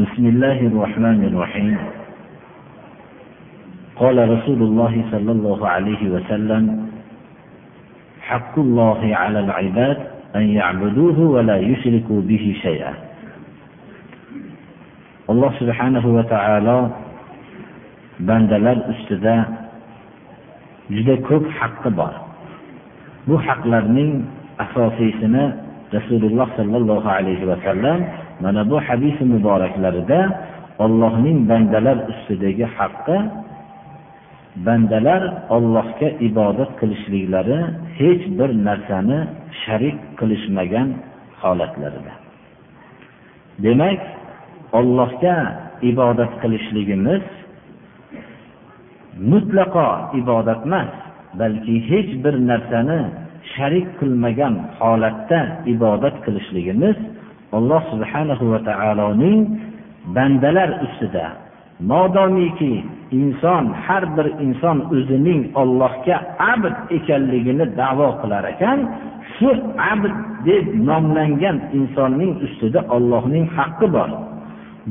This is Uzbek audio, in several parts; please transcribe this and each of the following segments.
بسم الله الرحمن الرحيم. قال رسول الله صلى الله عليه وسلم حق الله على العباد أن يعبدوه ولا يشركوا به شيئا. الله سبحانه وتعالى bandalar ustida juda ko'p haqqi أساسي bu رسول الله صلى الله عليه وسلم mana bu hadisi muboraklarida ollohning bandalar ustidagi haqqi bandalar ollohga ibodat qilishliklari hech bir narsani sharik qilishmagan holatlarida. Demak ollohga ibodat qilishligimiz mutlaqo ibodat emas balki hech bir narsani sharik qilmagan holatda ibodat qilishligimiz alloh subhanahu va taoloning bandalar ustida modomiki inson har bir inson o'zining ollohga abd ekanligini davo qilar ekan shu abd deb nomlangan insonning ustida ollohning haqqi bor.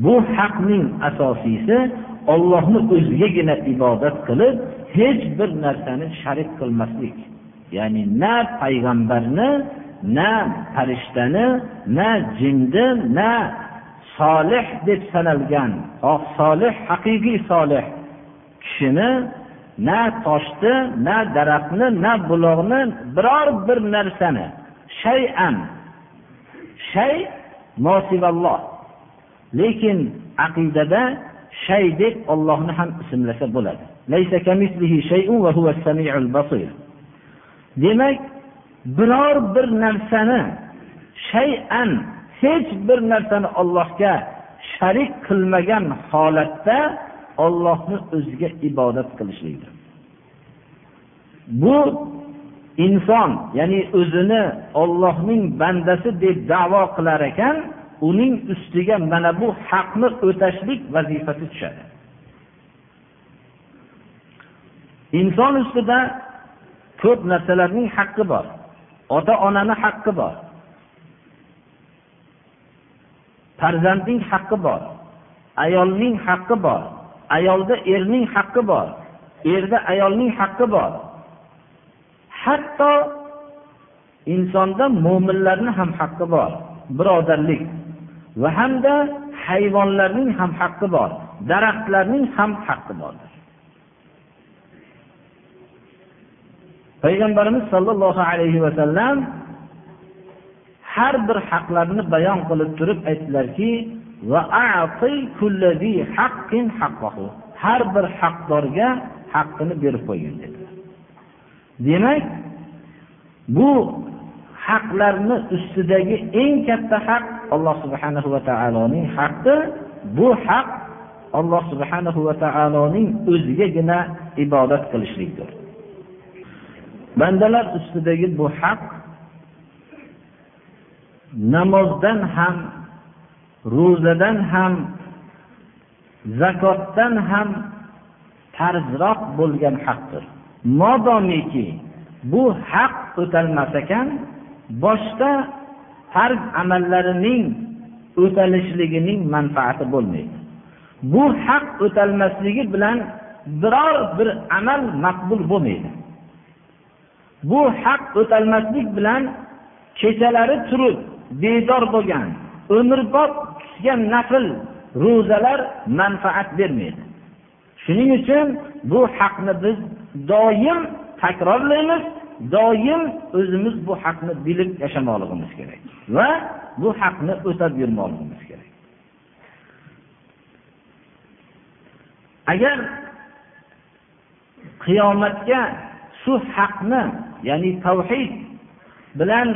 Bu haqning asosiysi ollohni o'zigagina ibodat qilib hech bir narsani sharik qilmaslik. Ya'ni na payg'ambarni na farishtani na jinni na solih deb sanalgan solih haqiqiy solih kishini na toshni na daraxtni na buloqni biror bir narsani shay'an shay nosivalloh lekin aqidada shay deb ollohni ham ismlasa bo'ladi. Demak biror bir narsani shay'an hech bir narsani ollohga sharik qilmagan holatda ollohni o'ziga ibodat qilishlikdir. Bu inson ya'ni o'zini ollohning bandasi deb davo qilar ekan uning ustiga mana bu haqni o'tashlik vazifasi tushadi. Inson ustida ko'p narsalarning haqqi bor. Ota onani haqqi bor. Farzandning haqqi bor. Ayolning haqqi bor. Ayolda erning haqqi bor. Erda ayolning haqqi bor. Hatto insonda mo'minlarni ham haqqi bor. Birodarlik. Va hamda hayvonlarning ham haqqi bor. Daraxtlarning ham haqqi bordir. Payg'ambarimiz sollallohu alayhi vasallam har bir haqlarni bayon qilib turib aytdilarki har bir haqdorga haqqini berib qo'ygin dedilar. Demak bu haqlarni ustidagi eng katta haq alloh subhanahu va taoloning haqqi. Bu haq alloh subhanahu va taoloning o'zigagina ibodat qilishlikdir. Bandalar ustidagi bu haq namozdan ham ro'zadan ham zakotdan ham farzroq bo'lgan haqdir. Modomiki bu haq o'talmas ekan boshqa farz amallarining o'talishligining manfaati bo'lmaydi. Bu haq o'talmasligi bilan biror bir amal maqbul bo'lmaydi. Bu haq o'talmaslik bilan kechalari turib bedor bo'lgan umrbod tutgan nafl ro'zalar manfaat bermaydi. Shuning uchun bu haqni biz doim takrorlaymiz doim o'zimiz bu haqni bilib yashamoqligimiz kerak va bu haqni o'tab yurmoqligimiz kerak. Agar qiyomatga shu haqni ya'ni tavhid bilan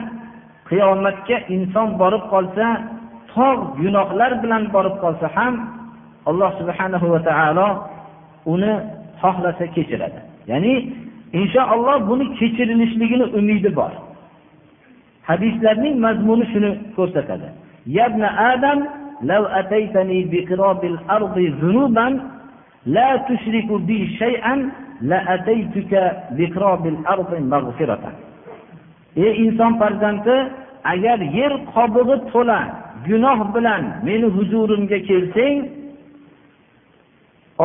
qiyomatga inson borib qolsa tog' gunohlar bilan borib qolsa ham alloh subhanahu va taolo uni xohlasa kechiradi. Ya'ni inshaalloh buni kechirilishligini umidi bor. Hadislarning mazmuni shuni ko'rsatadi. Yabna adam law ataytani biqirobil ardi zunuban la tushriku bi shay'an ey inson farzandi agar yer qobig'i to'la gunoh bilan meni huzurimga kelsang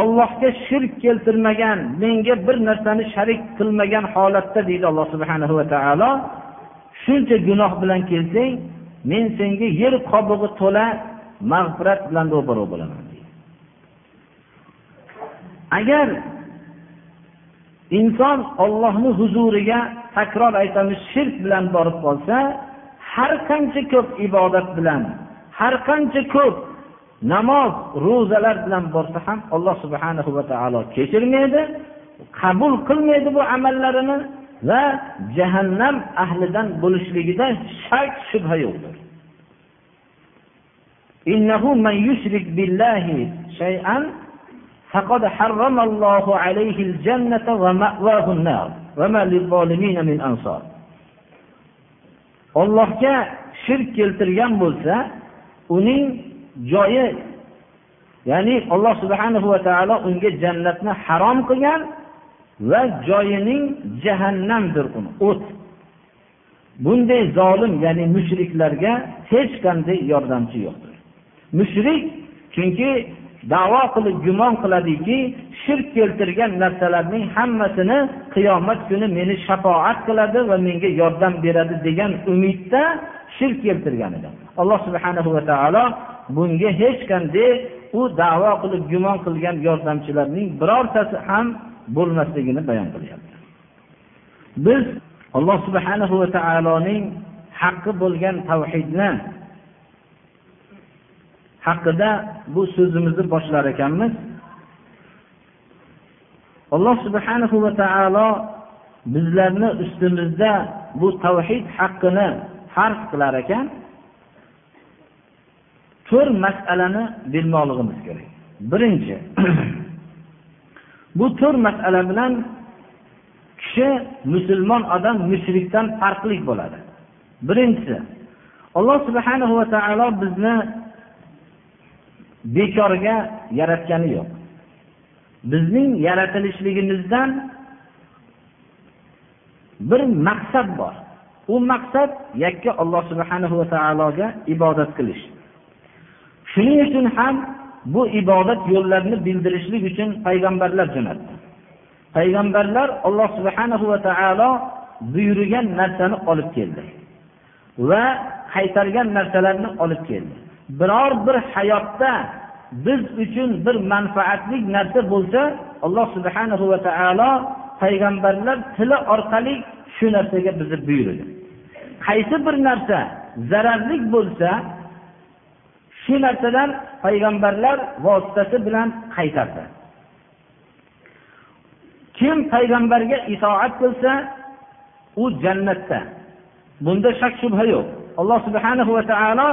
ollohga shirk keltirmagan menga bir narsani sharik qilmagan holatda deydi alloh subhanahu va taolo shuncha gunoh bilan kelsang men senga yer qobig'i to'la mag'firat bilan ro'baro bo'laman agar inson ollohni huzuriga takror aytamiz shirk bilan borib qolsa har qancha ko'p ibodat bilan har qancha ko'p namoz ro'zalar bilan borsa ham alloh subhana va taolo kechirmaydi qabul qilmaydi bu amallarini va jahannam ahlidan bo'lishligida shak shubha yo'qdir. Innahu man yushrik billahi shay'an فقد حرم الله عليه الجنة ومأواه النار وما للظالمين من أنصار Allohga shirk keltirgan bo'lsa, uning joyi ya'ni Alloh subhanahu va taolo unga jannatni harom qilgan va joyining jahannamdir uni, o't. Bunday zolim, ya'ni mushriklarga hech qanday yordamchi yo'qdir. Mushrik chunki da'vo qilib gumon qiladiki, shirk keltirgan narsalarning hammasini qiyomat kuni meni shafoat qiladi va menga yordam beradi degan umidda shirk keltirgan edi. Alloh subhanahu va taolo bunga hech qanday u da'vo qilib gumon qilgan yordamchilarning birortasi ham bo'lmasligini bayon qilyapti. Biz Alloh subhanahu va taoloning haqqi bo'lgan tavhidni haqida bu so'zimizni boshlar ekanmiz. Alloh subhanahu va taolo bizlarni ustimizda bu tavhid haqqini farz qilar ekan. To'rt masalani bilmoqligimiz kerak. Birinchi bu to'rt masala bilan kishi musulmon odam mushrikdan farqli bo'ladi. Birinchisi Alloh subhanahu va taolo bizni bekorga yaratgani yo'q. Bizning yaratilishligimizdan bir maqsad bor. U maqsad yakka Alloh subhanahu va taologa ibodat qilish. Shuning uchun ham bu ibodat yo'llarini bildirishlik uchun payg'ambarlar jo'natdi. Payg'ambarlar Alloh subhanahu va taolo buyurgan narsani olib keldi va qaytargan narsalarni olib keldi. Biror bir hayotda biz uchun bir manfaatli narsa bo'lsa alloh subhanahu va taolo payg'ambarlar tili orqali shu narsaga bizni buyurdi qaysi bir narsa zararli bo'lsa shu narsadan payg'ambarlar vositasi bilan qaytardi. Kim payg'ambarga itoat qilsa u jannatda. Bunda shak shubha yo'q. Alloh subhanahu va taolo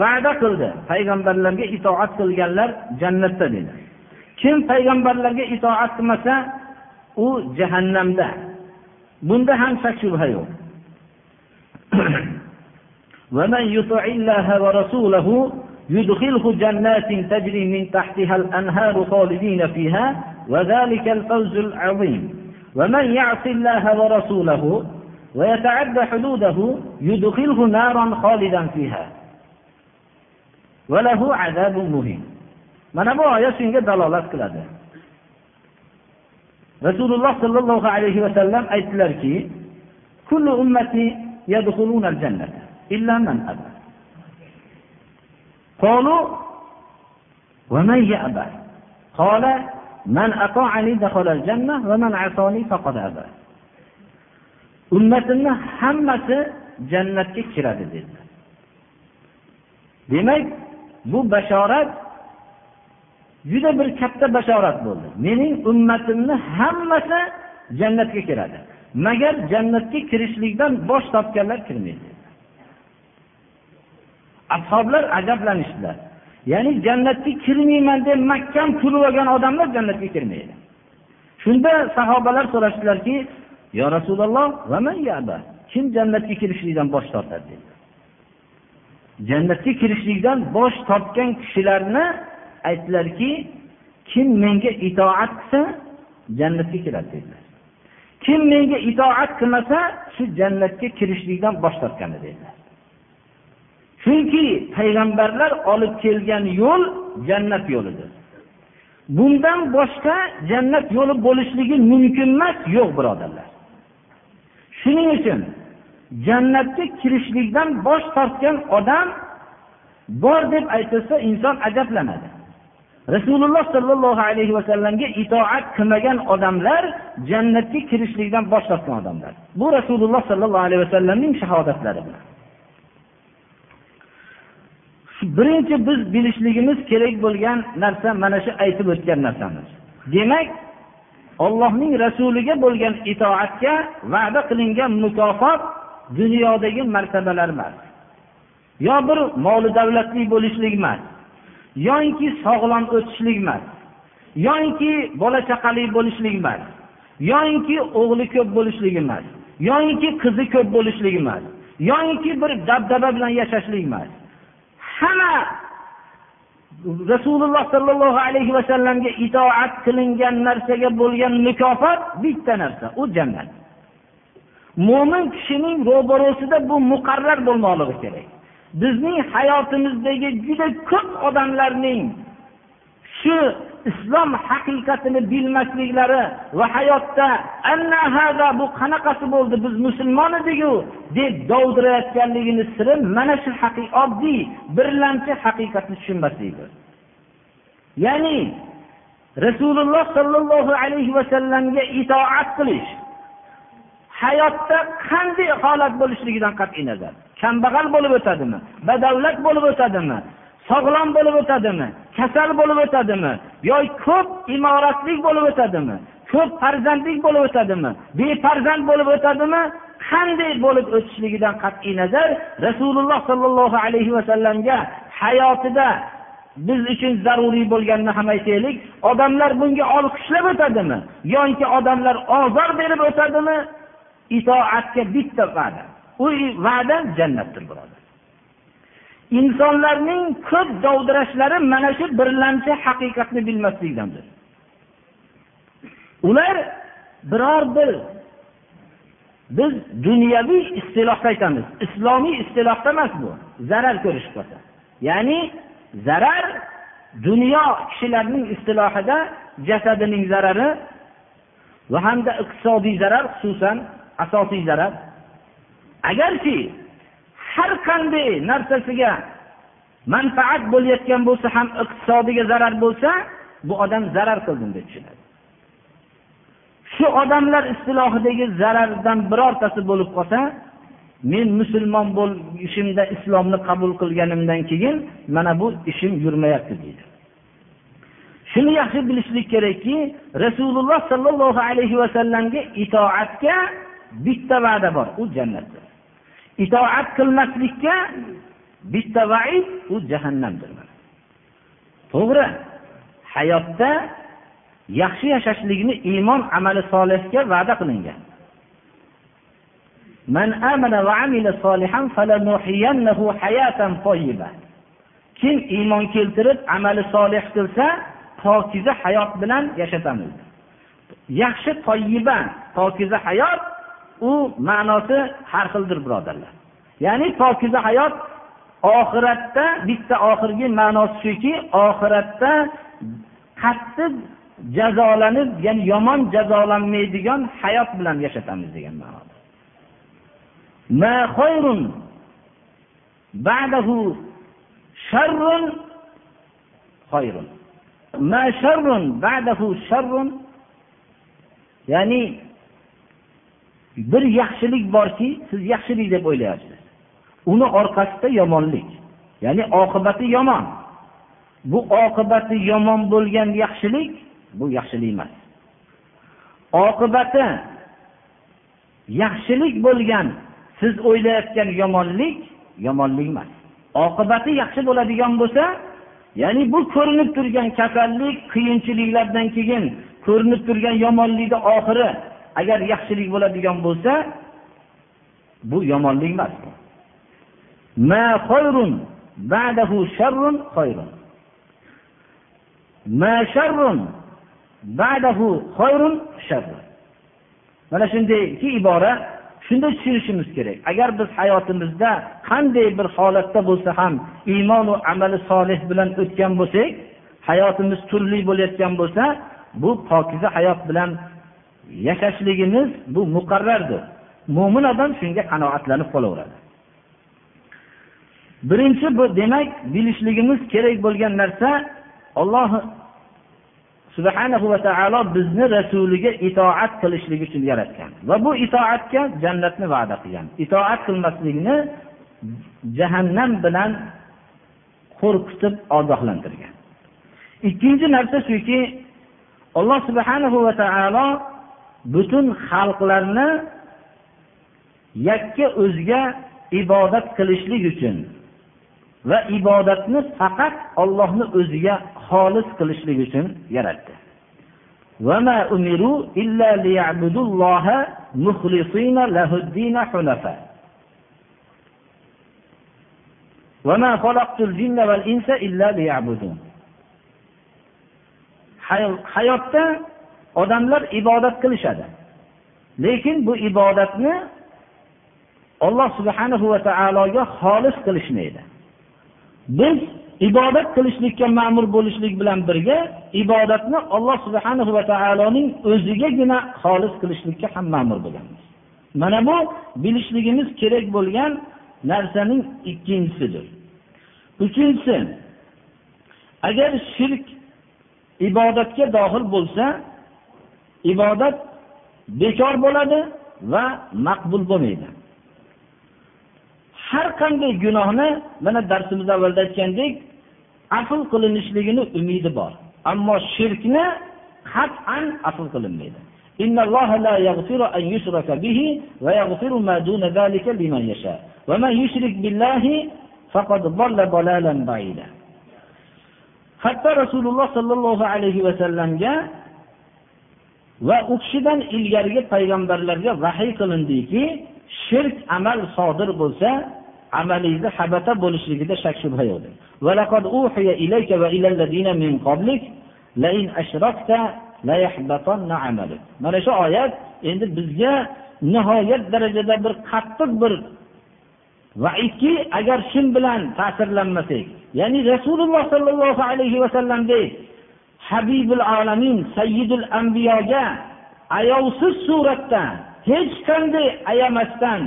va'da qildi payg'ambarlarga itoat qilganlar jannatda dedi kim payg'ambarlarga itoat qilmasa u jahannamda bunda ham shak shubha yo'q ومن يطع الله ورسوله يدخله جنات تجري من تحتها الأنهار خالدين فيها وذلك الفوز العظيم ومن يعص الله ورسوله ويتعدى حدوده يدخله نارا خالدا فيها mana bu oyat shunga dalolat qiladi rasululloh sollallohu alayhi vasallam aytdilarki kullu ummati yadkhuluna al-jannata illa man aba قالوا ومن يأبى قال من أطاعني دخل الجنة ومن عصاني فقد أبى ummatimni hammasi jannatga kiradi dedi demak bu bashorat juda bir katta bashorat bo'ldi. Mening ummatimni hammasi jannatga kiradi. Magar jannatga kirishlikdan bosh tortganlar kirmaydi. Ashoblar ajablanishdilar. Ya'ni jannatga kirmayman deb mahkam turib olgan odamlar jannatga kirmaydi. Shunda sahobalar so'rashdilarki yo rasululloh kim jannatga kirishlikdan bosh tortadi? dedi jannatga kirishlikdan bosh tortgan kishilarni aytdilarki kim menga itoat qilsa jannatga kiradi dedilar. Kim menga itoat qilmasa shu jannatga kirishlikdan bosh tortgani dedilar. Chunki payg'ambarlar olib kelgan yo'l jannat yo'lidir. Bundan boshqa jannat yo'li bo'lishligi mumkin emas yo'q birodarlar. Shuning uchun jannatga kirishlikdan bosh tortgan odam bor deb aytilsa inson ajablanadi. Rasululloh sollallohu alayhi vasallamga itoat qilmagan odamlar jannatga kirishlikdan bosh tortgan odamlar. Bu rasululloh sollallohu alayhi vasallamning shahodatlari bilan. Birinchi biz bilishligimiz kerak bo'lgan narsa mana shu aytib o'tgan narsamiz. Demak ollohning rasuliga bo'lgan itoatga va'da qilingan mukofot dunyodagi martabalar emas. Yo bir moli davlatli bo'lishlik emas yoinki sog'lom o'sishlik emas yoinki bola chaqali bo'lishlik emas yoinki o'g'li ko'p bo'lishlik emas yoinki qizi ko'p bo'lishlik emas yoinki bir dabdaba bilan yashashlik emas. Hamma rasululloh sollallohu alayhi vasallamga itoat qilingan narsaga bo'lgan mukofot bitta narsa u jannat. Mo'min kishining ro'barosida bu muqarrar bo'lmoqligi kerak. Bizning hayotimizdagi juda ko'p odamlarning shu islom haqiqatini bilmasliklari va hayotda bu qanaqasi bo'ldi biz musulmon ediku? deb dovdirayotganligini siri mana shu oddiy birlamchi haqiqatni tushunmaslikdir. Ya'ni rasululloh sollallohu alayhi vasallamga itoat qilish hayotda qanday holat bo'lishligidan qat'iy nazar. Kambag'al bo'lib o'tadimi? Badavlat bo'lib o'tadimi? Sog'lom bo'lib o'tadimi? Kasal bo'lib o'tadimi? Yoki ko'p imoratlik bo'lib o'tadimi? Ko'p farzandlik bo'lib o'tadimi? Befarzand bo'lib o'tadimi? Qanday bo'lib o'tishligidan qat'iy nazar rasululloh sollallohu alayhi vasallamga hayotida biz uchun zaruriy bo'lganini ham aytaylik. Odamlar bunga olqishlab o'tadimi? Yoki odamlar ozor berib o'tadimi? Itoatga bitta va'da. U va'da jannatdir birodar. Insonlarning ko'p dovdirashlari mana shu birlamchi haqiqatni bilmaslikdandir ular biror bir biz dunyoviy istilohda aytamiz islomiy istilohda emas bu. Zarar ko'rish bo'lsa ya'ni zarar dunyo kishilarning istilohida jasadining zarari va hamda iqtisodiy zarar xususan asosiy zarar agarki har qanday narsasiga manfaat bo'layotgan bo'lsa ham iqtisodiga zarar bo'lsa bu odam zarar qildim deb tushunadi. Shu odamlar istilohidagi zarardan birortasi bo'lib qolsa men musulmon bo'lishimda islomni qabul qilganimdan keyin mana bu ishim yurmayapti deydi. Shuni yaxshi bilishlik kerakki rasululloh sollallohu alayhi vasallamga itoatga bitta va'da bor u jannatdir itoat qilmaslikka bitta vaid u jahannamdir to'g'ri hayotda yaxshi yashashlikni iymon amali solihga va'da qilingan من آمن وعمل صالحا فلنحيينه حياة طيبة kim iymon keltirib amali solih qilsa pokiza hayot bilan yashatamiz yaxshi toyiba pokiza hayot u ma'nosi har xildir birodarlar. Ya'ni pokiza hayot oxiratda bitta oxirgi ma'nosi shuki oxiratda qattiq jazolanib ya'ni yomon jazolanmaydigan hayot bilan yashatamiz degan ma'noda. Ba'dahu sharrun xoyrun ma sharrun ba'dahu sharrun. Ya'ni bir yaxshilik borki siz yaxshilik deb o'ylayapsiz. Uni orqasida yomonlik ya'ni oqibati yomon. Bu oqibati yomon bo'lgan yaxshilik bu yaxshilik emas. Oqibati yaxshilik bo'lgan siz o'ylayotgan yomonlik yomonlik emas. Oqibati yaxshi bo'ladigan bo'lsa ya'ni bu ko'rinib turgan kasallik qiyinchiliklardan keyin ko'rinib turgan yomonlikni oxiri agar yaxshilik bo'ladigan bo'lsa bu yomonlik emas. Ma khayrun ba'dahu sharrun khayrun. Ma sharrun ba'dahu khayrun sharrun. Mana shundayki ibora shunday tushunishimiz kerak. Agar biz hayotimizda qanday bir holatda bo'lsa ham iymonu amali solih bilan o'tgan bo'lsak hayotimiz turli bo'layotgan bo'lsa bu pokiza hayot bilan yashashligimiz bu muqarrardir. Mo'min odam shunga qanoatlanib qolaveradi. Birinchi bu demak bilishligimiz kerak bo'lgan narsa olloh subhanahu va taolo bizni rasuliga itoat qilishlik uchun yaratgan. Va bu itoatga jannatni va'da qilgan. Itoat qilmaslikni jahannam bilan qo'rqitib ogohlantirgan. Ikkinchi narsa shuki alloh subhanahu va taolo butun xalqlarni yakka o'ziga ibodat qilishlik uchun va ibodatni faqat ollohni o'ziga xolis qilishlik uchun yaratdi. Hayotda odamlar ibodat qilishadi. Lekin bu ibodatni Alloh subhanahu va taologa xolis qilishmaydi. Biz ibodat qilishlikka ma'mur bo'lishlik bilan birga ibodatni alloh subhanahu va taoloning o'zigagina xolis qilishlikka ham ma'mur bo'lganmiz mana bu bilishligimiz kerak bo'lgan narsaning ikkinchisidir. Uchinchisi agar shirk ibodatga dohil bo'lsa ibodat bekor bo'ladi va maqbul bo'lmaydi har qanday gunohni mana darsimiz avvalda aytgandek afl qilinishligini umidi bor ammo shirkni qat'an afl qilinmaydi إن الله لا يغفر أن يشرك به ويغفر ما دون ذلك لمن يشاء ومن يشرك بالله فقد ضل ضلالا بعيدا hatto rasululloh sollallohu alayhi vasallamga va u kishidan ilgarigi payg'ambarlarga vahiy qilindiki shirk amal sodir bo'lsa amalingizni habata bo'lishligida shak shubha yo'q mana shu oyat endi bizga nihoyat darajada bir qattiq bir vaidki agar shu bilan ta'sirlanmasak ya'ni rasululloh sollallohu alayhi vasallamdek habibul alamin sayyidul ambiyoga ayovsiz suratda hech qanday ayamasdan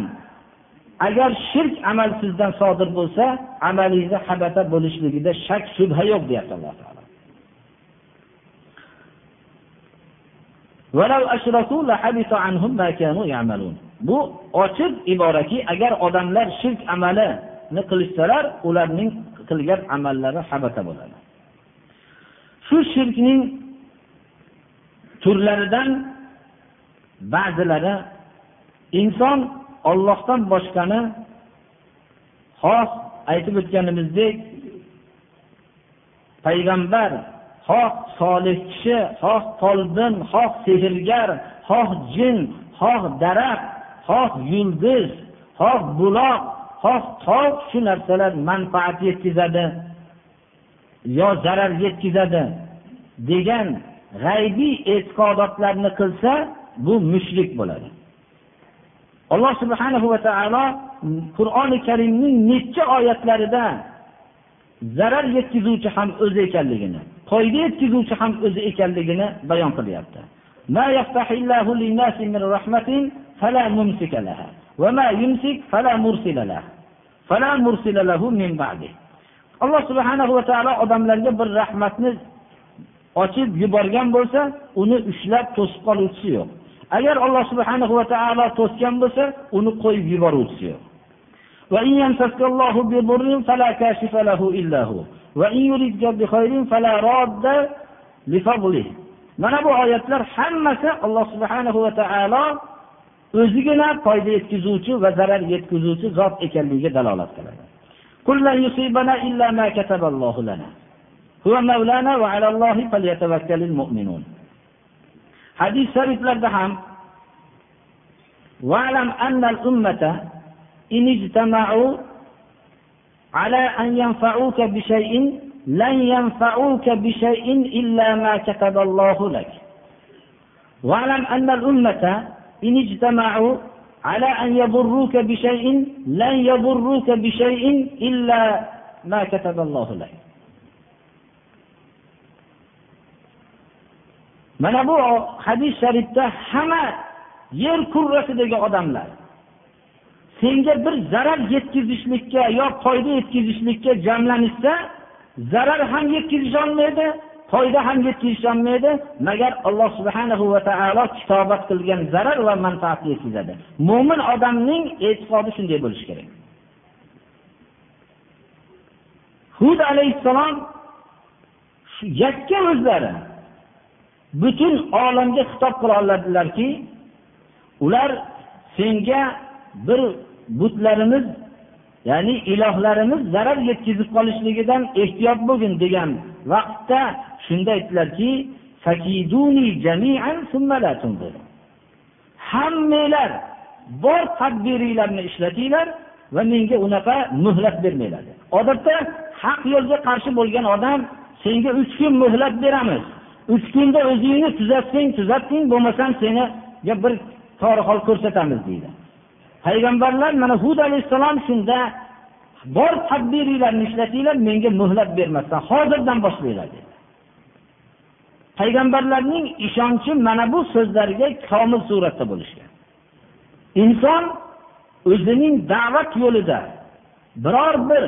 agar shirk amal sizdan sodir bo'lsa amalingizni habata bo'lishligida shak shubha yo'q deyapti alloh taolo. Bu ochiq iboraki agar odamlar shirk amalini qilishsalar ularning qilgan amallari habata bo'ladi. Shu shirkning turlaridan ba'zilari inson ollohdan boshqani xoh aytib o'tganimizdek payg'ambar xoh solih kishi xoh folbin xoh sehrgar xoh jin xoh daraxt xoh yulduz xoh buloq xoh tog' shu narsalar manfaat yetkazadi yo zarar yetkazadi degan g'aybiy e'tiqodotlarni qilsa bu mushrik bo'ladi. Alloh subhanahu va taolo qur'oni karimning necha oyatlarida zarar yetkazuvchi ham o'zi ekanligini foyda yetkazuvchi ham o'zi ekanligini bayon qilyapti. Alloh subhana va taolo odamlarga bir rahmatni ochib yuborgan bo'lsa uni ushlab to'sib qoluvchisi yo'q. Agar alloh subhana va taolo to'sgan bo'lsa uni qo'yib yuboruvchisi yo'q. Mana bu oyatlar hammasi alloh subhana va taolo o'zigina foyda yetkazuvchi va zarar yetkazuvchi zot ekanligiga dalolat qiladi. قل لن يصيبنا إلا ما كتب الله لنا. هو مولانا وعلى الله فليتوكل المؤمنون. حديث ثابت لدهم واعلم أن الأمة إن اجتمعوا على أن ينفعوك بشيء لن ينفعوك بشيء إلا ما كتب الله لك. واعلم أن الأمة إن اجتمعوا على أن يضروك بشيء لن يضروك بشيء إلا ما كتب الله لك mana bu hadis sharifda hamma yer kurrasidagi odamlar senga bir zarar yetkazishlikka yo foyda yetkazishlikka jamlanishsa zarar ham yetkazisholmaydi foyda ham yetkazisholmaydi magar alloh subhanahu va taolo kitobat qilgan zarar va manfaatni yetkazadi. Mo'min odamning e'tiqodi shunday bo'lishi kerak. Hud alayhissalom yakka o'zlari butun olamga xitob qila oladilarki ular senga bir butlarimiz ya'ni ilohlarimiz zarar yetkazib qolishligidan ehtiyot bo'lgin degan vaqtda shunda aytdilarki hammanglar bor tadbiringlarni ishlatinglar va menga unaqa muhlat bermanglar odatda haq yo'lga qarshi bo'lgan odam senga uch kun muhlat beramiz. Uch kunda o'zingni tuzatsang tuzatding bo'lmasam seni bir torihol ko'rsatamiz deydi. Payg'ambarlar mana hud alayhissalom shunda bor tadbiringlarni ishlatinglar menga muhlat bermasdan hozirdan boshlanglar dedi. Payg'ambarlarning ishonchi mana bu so'zlarga komil suratda bo'lishgan. Inson o'zining da'vat yo'lida biror bir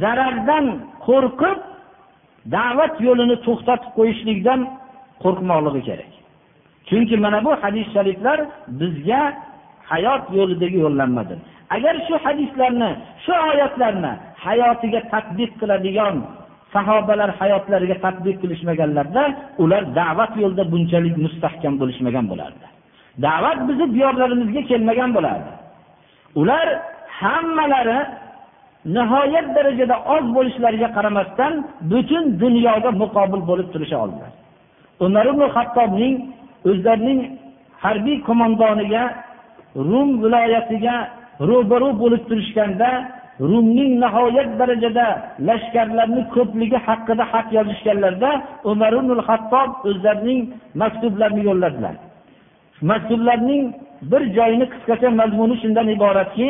zarardan qo'rqib da'vat yo'lini to'xtatib qo'yishlikdan qo'rqmoqligi kerak. Chunki mana bu hadis shariflar bizga hayot yo'lidagi yo'llanmadir. Agar shu hadislarni shu oyatlarni hayotiga tadbiq qiladigan sahobalar hayotlariga tadbiq qilishmaganlarda ular da'vat yo'lida bunchalik mustahkam bo'lishmagan bo'lardi. Da'vat bizni diyorlarimizga kelmagan bo'lardi. Ular hammalari nihoyat darajada oz bo'lishlariga qaramasdan butun dunyoga muqobil bo'lib turisha oldilar. Umar ibn hattobning o'zlarining harbiy qo'mondoniga rum viloyatiga ro'baru bo'lib turishganda rumning nihoyat darajada lashkarlarni ko'pligi haqida xat yozishganlarida umar ibn hattob o'zlarining maktublarini yo'lladilar. Maktublarning bir joyini qisqacha mazmuni shundan iboratki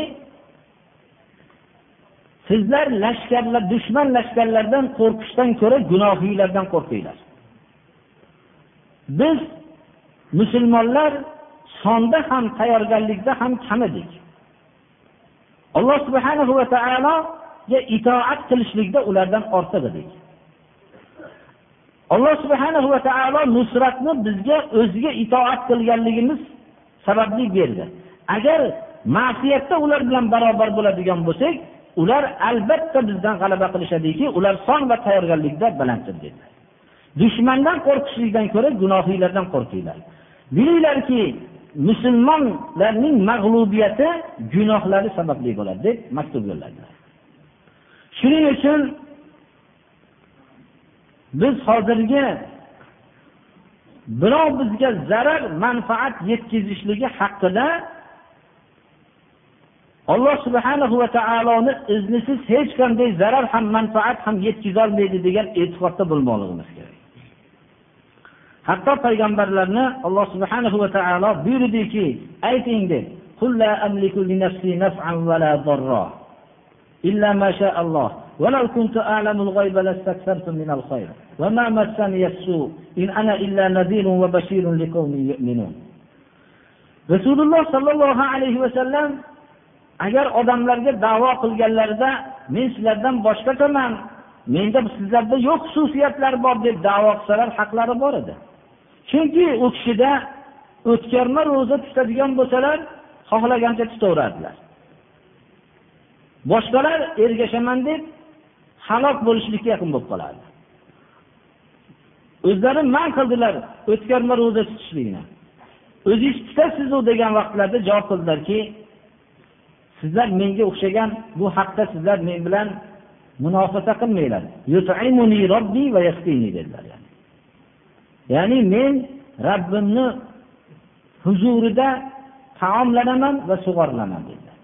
sizlar lashkarlar dushman lashkarlaridan qo'rqishdan ko'ra gunohiylardan qo'rqinglar. Biz musulmonlar sonda ham tayyorgarlikda ham kam edik alloh subhanahu va taologa itoat qilishlikda ulardan ortiq edik alloh subhanahu va taolo nusratni bizga o'ziga itoat qilganligimiz sababli berdi. Agar ma'siyatda ular bilan barobar bo'ladigan bo'lsak ular albatta bizdan g'alaba qilishadiki ular son va tayyorgarlikda balanddir dedilar dushmandan qo'rqishlikdan ko'ra gunohiylardan qo'rqinglar. Bilinglarki musulmonlarning mag'lubiyati gunohlari sababli bo'ladi deb maktub yo'lladilar shuning uchun biz hozirgi birov bizga zarar manfaat yetkazishligi haqida alloh subhanahu va taoloni iznisiz hech qanday zarar ham manfaat ham yetkazolmaydi degan e'tiqodda bo'lmoqligimiz kerak. hatto payg'ambarlarni alloh subhanahu va taolo buyurdiki ayting deb إلا ما شاء الله ولو كنت أعلم الغيب لاستكثرت من الخير وما مسني السوء إن أنا إلا نذير وبشير لقوم يؤمنون رسول الله صلى الله عليه وسلم agar odamlarga davo qilganlarida men sizlardan boshqachaman menda sizlarda yo'q xususiyatlar bor deb davo qilsalar haqlari bor edi Chunki u kishida o'tkarma ro'za tutadigan bo'lsalar xohlagancha tutaveradilar boshqalar ergashaman deb halok bo'lishlikka yaqin bo'lib qoladi o'zlari man qildilar o'tkarma ro'za tutishlikni. O'zingiz tutasizu degan vaqtlarda javob qildilarki sizlar menga o'xshagan bu haqda sizlar men bilan munofasa qilmanglar. Dedilar. Ya'ni men rabbimni huzurida taomlanaman va sug'orilaman dedilar.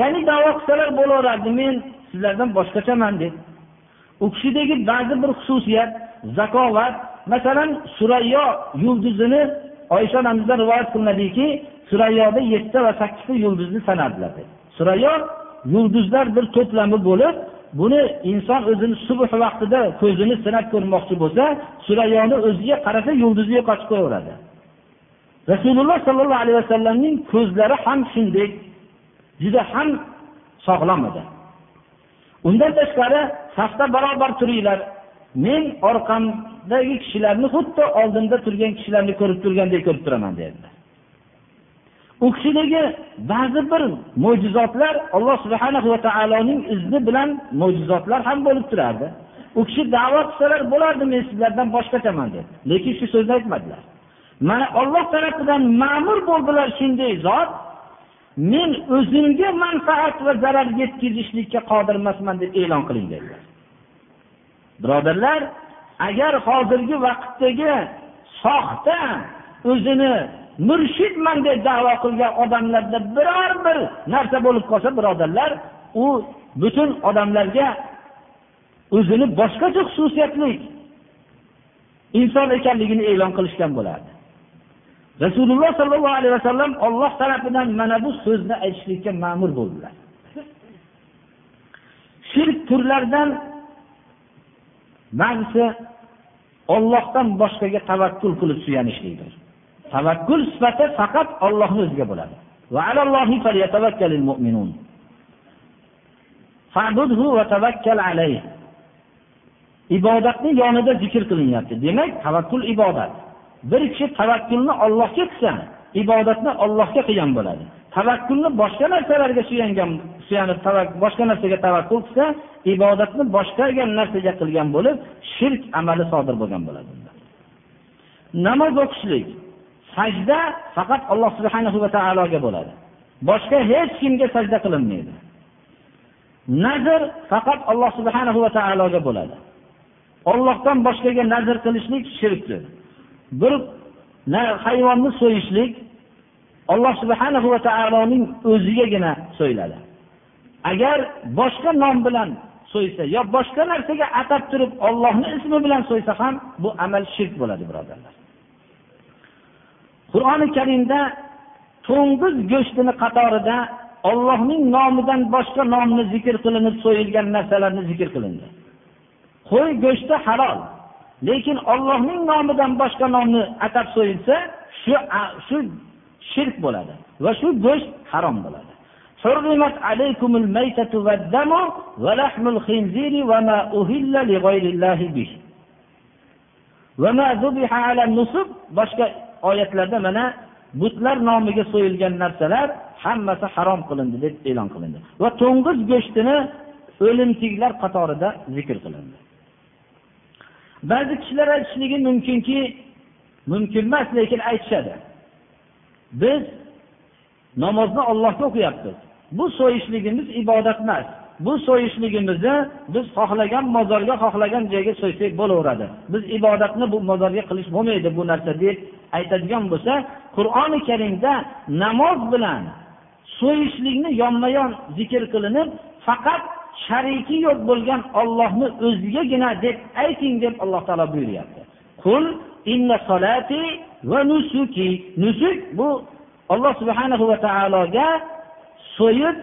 Ya'ni davo qilsalar bo'laverardi men sizlardan boshqachaman deb u kishidagi ba'zi bir xususiyat zakovat masalan surayyo yulduzini oysha onamizdan rivoyat qilinadiki surayyoda yettita va sakkizta yulduzni sanardilar surayyo yulduzlar bir to'plami bo'lib buni inson o'zini subh vaqtida ko'zini sinab ko'rmoqchi bo'lsa surayoni o'ziga qarasa yulduzni yo'qotib qo'yaveradi. Rasululloh sollallohu alayhi vasallamning ko'zlari ham shunday juda ham sog'lom edi. Undan tashqari safda barobar turinglar. Men orqamdagi kishilarni xuddi oldimda turgan kishilarni ko'rib turgandek ko'rib turaman dedilar. U kishidagi ba'zi bir mo'jizotlar alloh subhana va taoloning izni bilan mo'jizotlar ham bo'lib turardi. U kishi davo qilsalar bo'lardi men sizlardan boshqachaman deb lekin shu so'zni aytmadilar. Mana olloh tarafidan ma'mur bo'ldilar shunday zot men o'zimga manfaat va zarar yetkazishlikka qodir emasman deb e'lon qiling dedilar. Birodarlar agar hozirgi vaqtdagi soxta o'zini murshidman deb davo qilgan odamlarda biror bir narsa bo'lib qolsa birodarlar u butun odamlarga o'zini boshqacha xususiyatli inson ekanligini e'lon qilishgan bo'lardi. Rasululloh sollallohu alayhi vasallam olloh tarafidan mana bu so'zni aytishlikka ma'mur bo'ldilar. Shirk turlaridan ba'zisi ollohdan boshqaga tavakkul qilib suyanishlikdir. Tavakkul sifati faqat ollohni o'ziga bo'ladi. Ibodatni yonida zikr qilinyapti. Demak tavakkul ibodat. Bir kishi tavakkulni ollohga qilsa ibodatni ollohga qilgan bo'ladi. Tavakkulni boshqa narsalarga suyangan suyanib boshqa narsaga tavakkul qilsa ibodatni boshqa narsaga qilgan bo'lib shirk amali sodir bo'lgan bo'ladi namoz o'qishlik. Sajda faqat alloh subhanahu va taologa bo'ladi. Boshqa hech kimga sajda qilinmaydi. Nazr faqat alloh subhanahu va taologa bo'ladi. Ollohdan boshqaga nazr qilishlik shirkdir. Bir hayvonni so'yishlik alloh subhanahu va taoloning o'zigagina so'yiladi agar boshqa nom bilan so'ysa yo boshqa narsaga atab turib ollohni ismi bilan so'ysa ham bu amal shirk bo'ladi birodarlar. qur'oni karimda to'ng'iz go'shtini qatorida ollohning nomidan boshqa nomni zikr qilinib so'yilgan narsalarni zikr qilindi qo'y go'shti halol lekin ollohning nomidan boshqa nomni atab so'yilsa shu shu shirk bo'ladi va shu go'sht harom bo'ladi حرمت عليكم الميتة والدم ولحم الخنزير وما أهل لغير الله به وما ذبح على النصب boshqa oyatlarda mana butlar nomiga so'yilgan narsalar hammasi harom qilindi deb e'lon qilindi. Va to'ng'iz go'shtini o'limtiklar qatorida zikr qilindi. Ba'zi kishilar aytishligi mumkinki mumkin emas lekin aytishadi. Biz namozni ollohga o'qiyapmiz. Bu so'yishligimiz ibodat emas. Bu so'yishligimizni biz xohlagan mozorga xohlagan joyga so'ysak bo'laveradi. Biz ibodatni bu mozorga qilish bo'lmaydi bu narsa deb aytadigan bo'lsa qur'oni karimda namoz bilan so'yishlikni yonma yon zikr qilinib faqat shariki yo'q bo'lgan ollohni o'zigagina deb ayting deb alloh taolo buyuryapti. Qul inna solati va nusuki nusuk bu alloh subhanahu va taologa so'yib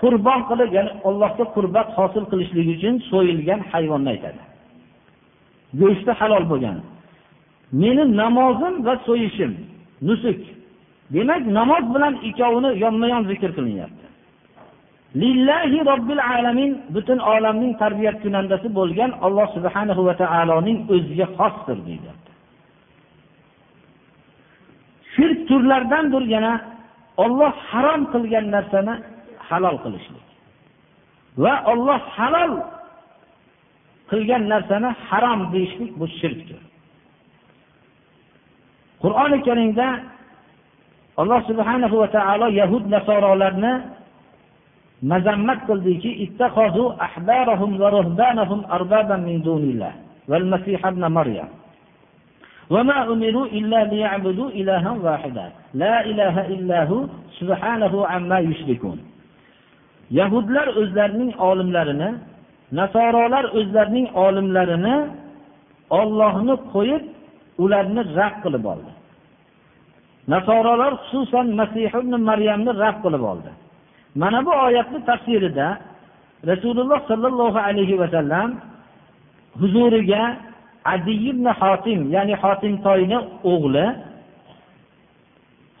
qurbon qilib ya'ni allohga qurbat hosil qilishlik uchun so'yilgan hayvonni aytadi. Go'shti halol bo'lgan. Meni namozim va so'yishim nusuk. Demak namoz bilan ikkovini yonma yon zikr qilinyapti. Lillahi robbil alamin butun olamning tarbiyat kunandasi bo'lgan alloh subhanahu va taoloning o'ziga xosdir deyapti. Shirk turlaridandir yana olloh harom qilgan narsani halol qilishlik va olloh halol qilgan narsani harom deyishlik bu shirkdir qur'oni karimda alloh subhanahu va taolo yahud nasorolarni mazammat qildiki والمسيح ابن مريم وما أمروا إلا ليعبدوا إلها واحدا لا إله إلا هو سبحانه عما يشركون yahudlar o'zlarining olimlarini nasorolar o'zlarining olimlarini ollohni qo'yib ularni rad qilib oldi. Nasorolar xususan masih ibn maryamni rad qilib oldi. Mana bu oyatni tafsirida rasululloh sollallohu alayhi vasallam huzuriga adi ibn hotim ya'ni hotimtoyni o'g'li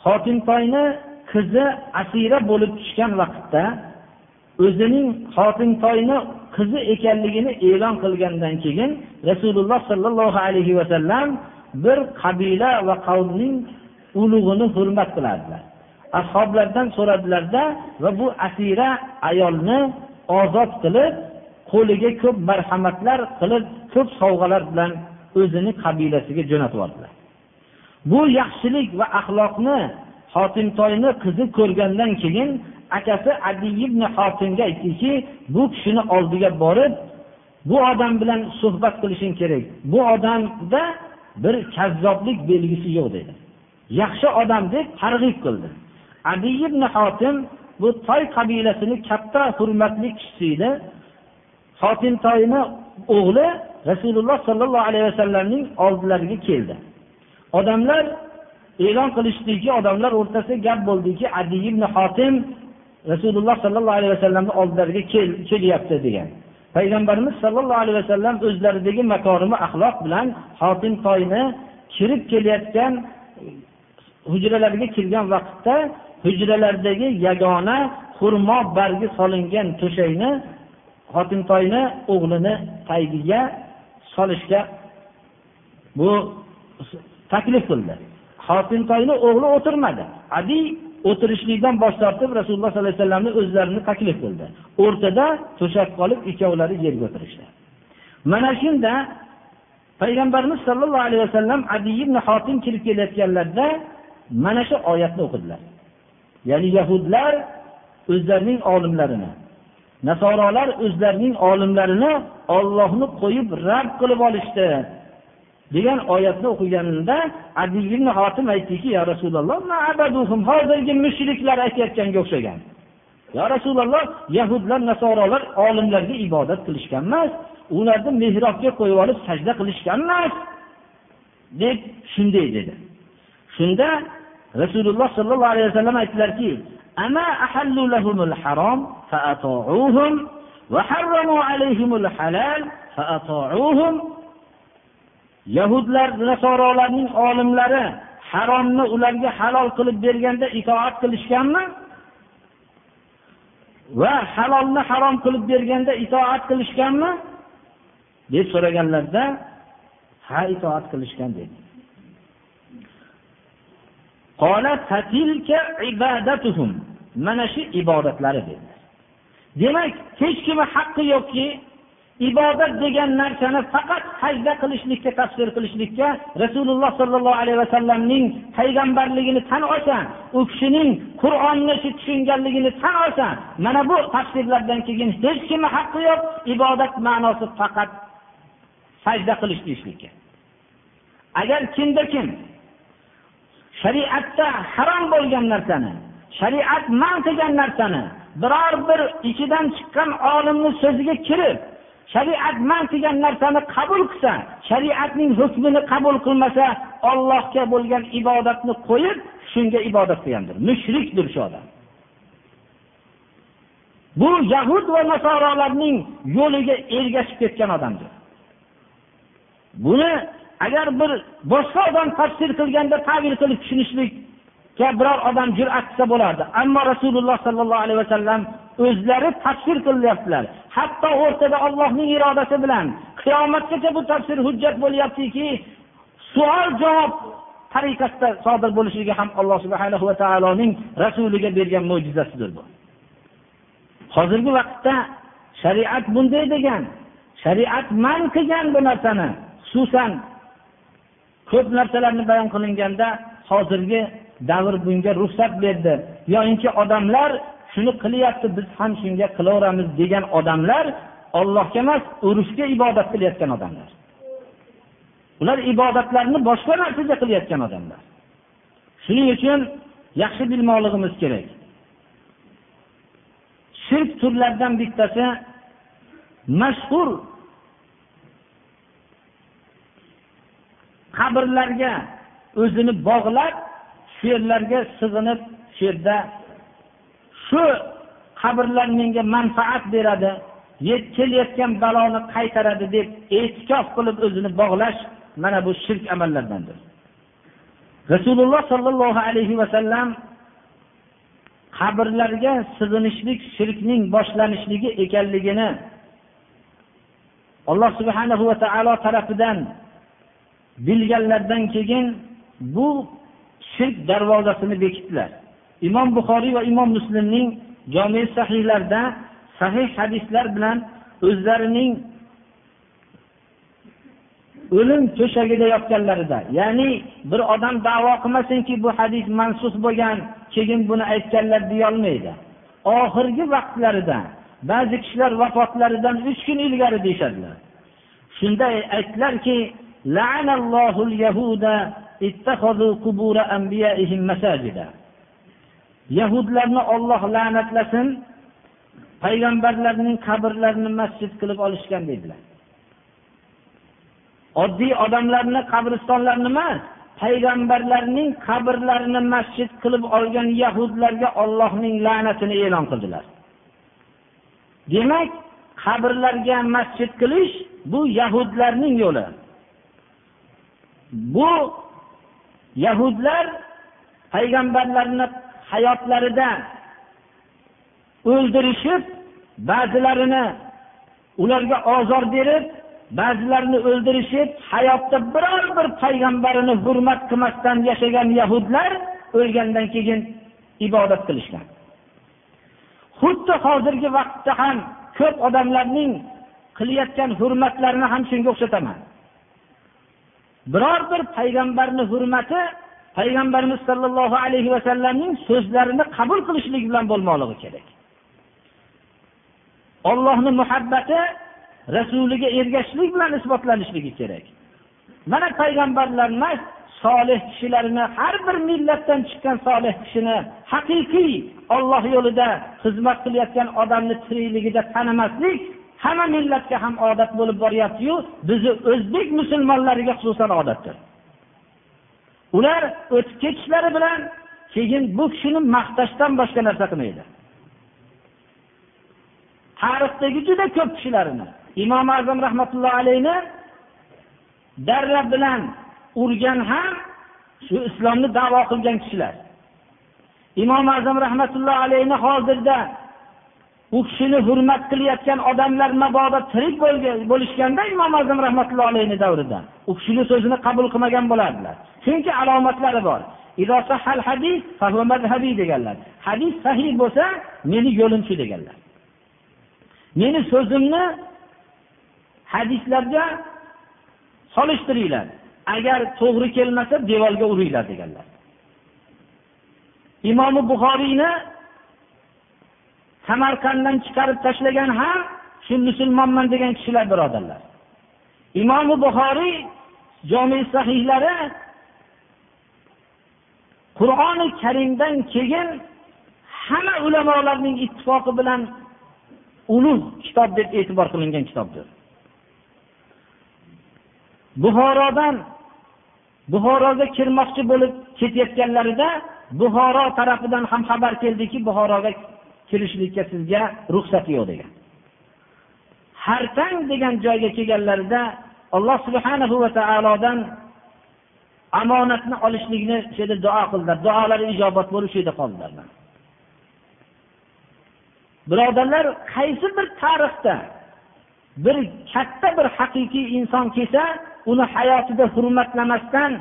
hotimtoyni qizi asira bo'lib tushgan vaqtda o'zining xotintoyni qizi ekanligini e'lon qilgandan keyin rasululloh sollallohu alayhi vasallam bir qabila va qavmning ulug'ini hurmat qilardilar. Ashoblardan so'radilarda va bu asira ayolni ozod qilib qo'liga ko'p marhamatlar qilib ko'p sovg'alar bilan o'zini qabilasiga jo'natib yubordilar bu yaxshilik va axloqni xotintoyni qizi ko'rgandan keyin akasi adi ibn hotimga aytdiki bu kishini oldiga borib bu odam bilan suhbat qilishing kerak. Bu odamda bir kazzoblik belgisi yo'q dedi. Yaxshi odam deb targ'ib qildi. Adi ibn hotim bu toy qabilasini katta hurmatli kishisi edi. Hotim toyni o'g'li rasululloh sollallohu alayhi vasallamning oldilariga keldi. Odamlar e'lon qilishdiki odamlar o'rtasida gap bo'ldiki adi ibn hotim rasululloh sollallohu alayhi vasallamni oldilariga kelyapti degan. Payg'ambarimiz sollallohu alayhi vasallam o'zlaridagi makorimi axloq bilan xotin toyni kirib kelayotgan hujralarga kirgan vaqtda hujralardagi yagona xurmo bargi solingan to'shakni xotintoyni o'g'lini tagiga solishga bu taklif qildi. Xotintoyni o'g'li o'tirmadi. Adi o'tirishlikdan bosh tortib rasululloh sollallohu alayhi vasallamni o'zlarini taklif qildi. O'rtada to'shak qolib ikkovlari yerga o'tirishdi. Mana shunda payg'ambarimiz sollallohu alayhi vasallam adi ibn hotim kirib kelayotganlarida mana shu oyatni o'qidilar. Ya'ni yahudlar o'zlarining olimlarini nasorolar o'zlarining olimlarini ollohni qo'yib rad qilib olishdi. degan oyatni o'qiganimda adi ibn hotim aytdiki yo rasululloh hozirgi mushriklar aytayotganga o'xshagan yo rasululloh yahudlar nasorolar olimlarga ibodat qilishgan emas ularni mehrobga qo'yib olib sajda qilishgan emas deb shunday dedi shunda rasululloh sollallohu alayhi vasallam aytdilarki وحرموا عليهم الحلال فأطاعوهم yahudlar nasorolarning olimlari haromni ularga halol qilib berganda itoat qilishganmi? Va halolni harom qilib berganda itoat qilishganmi? deb so'raganlarda ha itoat qilishgan dedi. Mana shu ibodatlari dedi. Demak hech kimni haqqi yo'qki ibodat degan narsani faqat hajda qilishlikka tafsir qilishlikka rasululloh sollallohu alayhi vasallamning payg'ambarligini tan olsan u kishining qur'onni tushunganligini tan olsan mana bu tafsirlardan keyin hech kimni haqqi yo'q ibodat ma'nosi faqat sajda qilish deyishlikka. Agar kimda kim shariatda harom bo'lgan narsani shariat man qilgan narsani biror bir ichidan chiqqan olimni so'ziga kirib shariat man qilgan narsani qabul qilsa shariatning hukmini qabul qilmasa ollohga bo'lgan ibodatni qo'yib shunga ibodat qilgandir. Mushrikdir shu odam. Bu yahud va nasorolarning yo'liga ergashib ketgan odamdir. Buni agar bir boshqa odam tafsir qilganda tavil qilib tushunishlikka biror odam jur'at qilsa bo'lardi. Ammo rasululloh sollallohu alayhi vasallam o'zlari tafsir qilyaptilar hatto o'rtada ollohning irodasi bilan qiyomatgacha bu tafsir hujjat bo'lyaptiki savol javob tariqasida sodir bo'lishligi ham alloh subhana va taoloning rasuliga bergan mo'jizasidir bu. Hozirgi vaqtda shariat bunday degan shariat man qilgan bu narsani xususan ko'p narsalarni bayon qilinganda hozirgi davr bunga ruxsat berdi. Yoyinki odamlar shuni qilyapti biz ham shunga qilaveramiz degan odamlar ollohga emas urushga ibodat qilayotgan odamlar. Ular ibodatlarni boshqa narsaga qilayotgan odamlar. Shuning uchun yaxshi bilmoqligimiz kerak. Shirk turlaridan bittasi mashhur qabrlarga o'zini bog'lab shu yerlarga sig'inib shu yerda shu qabrlar menga manfaat beradi kelayotgan baloni qaytaradi deb e'tikof qilib o'zini bog'lash mana bu shirk amallardandir. Rasululloh sollallohu alayhi vasallam qabrlarga sig'inishlik shirkning boshlanishligi ekanligini alloh subhanahu va taolo tarafidan bilganlaridan keyin bu shirk darvozasini bekitdilar. Imom buxoriy va imom muslimning jomi sahiylarida sahih hadislar bilan o'zlarining o'lim to'shagida yotganlarida ya'ni bir odam davo qilmasinki bu hadis mansus bo'lgan keyin buni aytganlar deyolmaydi. Oxirgi vaqtlarida ba'zi kishilar vafotlaridan uch kun ilgari deyishadilar. Shunda aytdilarki yahudlarni olloh la'natlasin payg'ambarlarning qabrlarini masjid qilib olishgan deydilar oddiy odamlarni qabristonlarini emas payg'ambarlarning qabrlarini masjid qilib olgan yahudlarga ollohning la'natini e'lon qildilar. Demak qabrlarga masjid qilish bu yahudlarning yo'li. Bu yahudlar payg'ambarlarni hayotlarida o'ldirishib ba'zilarini ularga ozor berib ba'zilarini o'ldirishib hayotda biror bir payg'ambarini hurmat qilmasdan yashagan yahudlar o'lgandan keyin ibodat qilishgan. Xuddi hozirgi vaqtda ham ko'p odamlarning qilayotgan hurmatlarini ham shunga o'xshataman. Biror bir payg'ambarni hurmati payg'ambarimiz sollallohu alayhi vasallamning so'zlarini qabul qilishlik bilan bo'lmoqligi kerak. Ollohni muhabbati rasuliga ergashishlik bilan isbotlanishligi kerak. Mana payg'ambarlar emas solih kishilarni har bir millatdan chiqqan solih kishini haqiqiy olloh yo'lida xizmat qilayotgan odamni tirikligida tanimaslik hamma millatga ham odat bo'lib boryaptiyu bizni o'zbek musulmonlariga xususan odatdir. Ular o'tib ketishlari bilan keyin bu kishini maqtashdan boshqa narsa qilmaydi. Tarixdagi juda ko'p kishilarni imom azam rahmatullohi alayhi darra bilan urgan ham shu islomni davo qilgan kishilar. Imom azam rahmatullohi alayhi hozirda u kishini hurmat qilayotgan odamlar mabodo tirik bo'lishganda imom azam rahmatullohi alayhi davrida u kishini so'zini qabul qilmagan bo'lardilar. Chunki alomatlari bor. Deganlar. Hadis sahiy bo'lsa meni yo'limchi deganlar. Meni so'zimni hadislarga solishtiringlar. Agar to'g'ri kelmasa devorga uringlar deganlar. Imomi buxoriyni samarqanddan chiqarib tashlagan ham shu musulmonman degan kishilar birodarlar. Imomi buxoriy jomi sahihlari qur'oni karimdan keyin hamma ulamolarning ittifoqi bilan ulug' kitob deb e'tibor qilingan kitobdir. Buxorodan buxoroga kirmoqchi bo'lib ketayotganlarida buxoro tarafidan ham xabar keldiki buxoroga kirishlikka sizga ruxsat yo'q degan. Hartang degan joyga kelganlarida alloh subhanahu va taolodan omonatni olishlikni shu yerda duo qildilar. Duolari ijobat bo'lib shu yerda qoldilar. Birodarlar qaysi bir tarixda bir katta bir haqiqiy inson kelsa uni hayotida hurmatlamasdan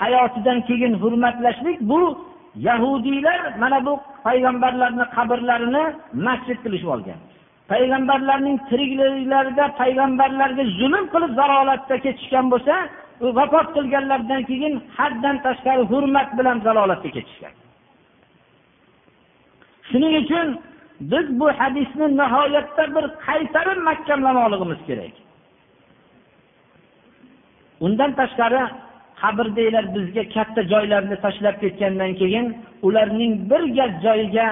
hayotidan keyin hurmatlashlik bu yahudiylar mana bu payg'ambarlarni qabrlarini masjid qilishib olgan. Payg'ambarlarning tirikliklarida payg'ambarlarga zulm qilib zalolatda ketishgan bo'lsa vafot qilganlaridan keyin haddan tashqari hurmat bilan zalolatga ketishgan. Shuning uchun biz bu hadisni nihoyatda bir qaytarib mahkamlamoqligimiz kerak. Undan tashqari qabrdaglar bizga katta joylarni tashlab ketgandan keyin ularning bir gaz joyiga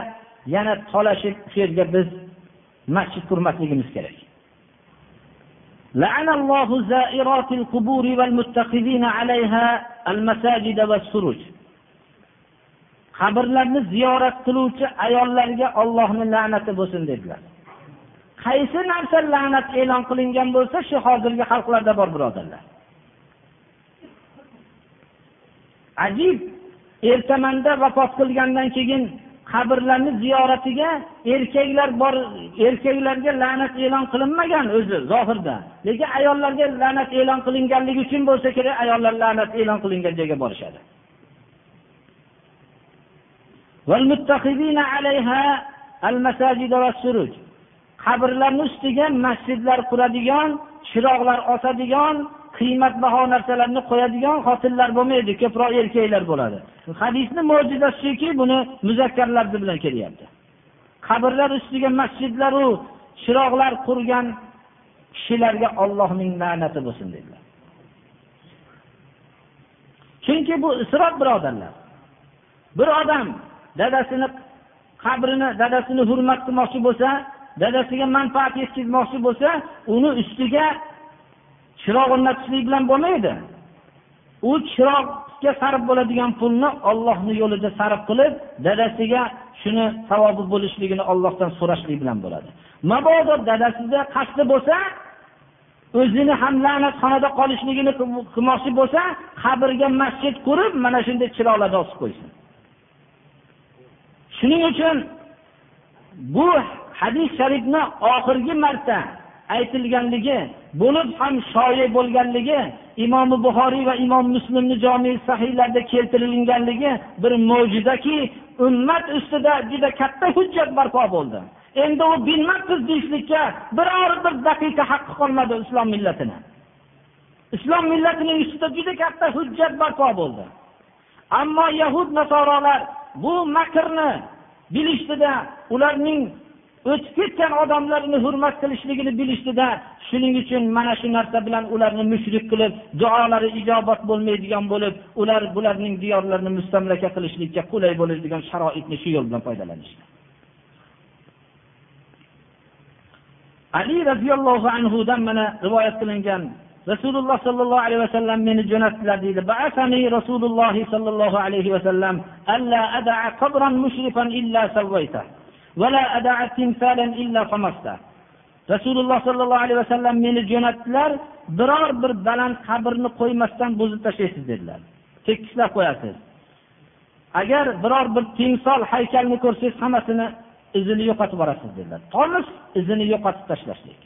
yana tolashib shu yerga biz masjid qurmasligimiz kerak لعن الله زائرات القبور والمتخذين عليها المساجد والسروج qabrlarni ziyorat qiluvchi ayollarga ollohni la'nati bo'lsin dedilar qaysi narsa la'nat e'lon qilingan bo'lsa shu hozirgi xalqlarda bor birodarlar Ajib ertamanda vafot qilgandan keyin qabrlarni ziyoratiga erkaklar bor erkaklarga la'nat e'lon qilinmagan o'zi zohirda. Lekin ayollarga la'nat e'lon qilinganligi uchun bo'lsa kerak ayollar la'nat e'lon qilingan joyga borishadi. Qabrlarni ustiga masjidlar quradigan chiroqlar osadigan qiymatbaho narsalarni qo'yadigan xotinlar bo'lmaydi ko'proq erkaklar bo'ladi. Hadisni mo'jizasi shuki buni muzakkarlar bilan kelyapti. Qabrlar ustiga masjidlaru chiroqlar qurgan kishilarga ollohning la'nati bo'lsin dedilar. Chunki bu isrof birodarlar. Bir odam dadasini qabrini dadasini hurmat qilmoqchi bo'lsa dadasiga manfaat yetkazmoqchi bo'lsa uni ustiga chiroq o'rnatishlik bilan bo'lmaydi. U chiroqga sarf bo'ladigan pulni ollohni yo'lida sarf qilib dadasiga shuni savobi bo'lishligini ollohdan so'rashlik bilan bo'ladi. Mabodo dadasida qasdi bo'lsa o'zini ham la'natxonada qolishligini qilmoqchi bo'lsa qabrga masjid qurib mana shunday chiroqlarni osib qo'ysin. Shuning uchun bu hadis sharifni oxirgi marta aytilganligi bo'lib ham shoyi bo'lganligi imomi buxoriy va imom muslimni jomi sahiylarda keltirilganligi bir mo'jizaki ummat ustida juda katta hujjat barpo bo'ldi. Endi u bilmabmiz deyishlikka biror bir daqiqa haqqi qolmadi islom millatini. Islom millatining ustida juda katta hujjat barpo bo'ldi. Ammo yahud nasorolar bu makrni bilishdida ularning o'tib ketgan odamlarni hurmat qilishligini bilishdida shuning uchun mana shu narsa bilan ularni mushrik qilib duolari ijobat bo'lmaydigan bo'lib ular bularning diyorlarini mustamlaka qilishlikka qulay bo'ladigan sharoitni shu yo'l bilan foydalanishdi. Ali roziyallohu anhudan mana rivoyat qilingan rasululloh sollallohu alayhi vasallam meni jo'natdilar deydi. Rasululloh sollallohu alayhi vasallam alla adaa qabran mushrifan illa sawayta rasululloh sollallohu alayhi vasallam meni jo'natdilar biror bir baland qabrni qo'ymasdan buzib tashlaysiz dedilar. Tekislab qo'yasiz. Agar biror bir timsol haykalni ko'rsangiz hammasini izini yo'qotib yuborasiz dedilar. Tolis izini yo'qotib tashlashlik.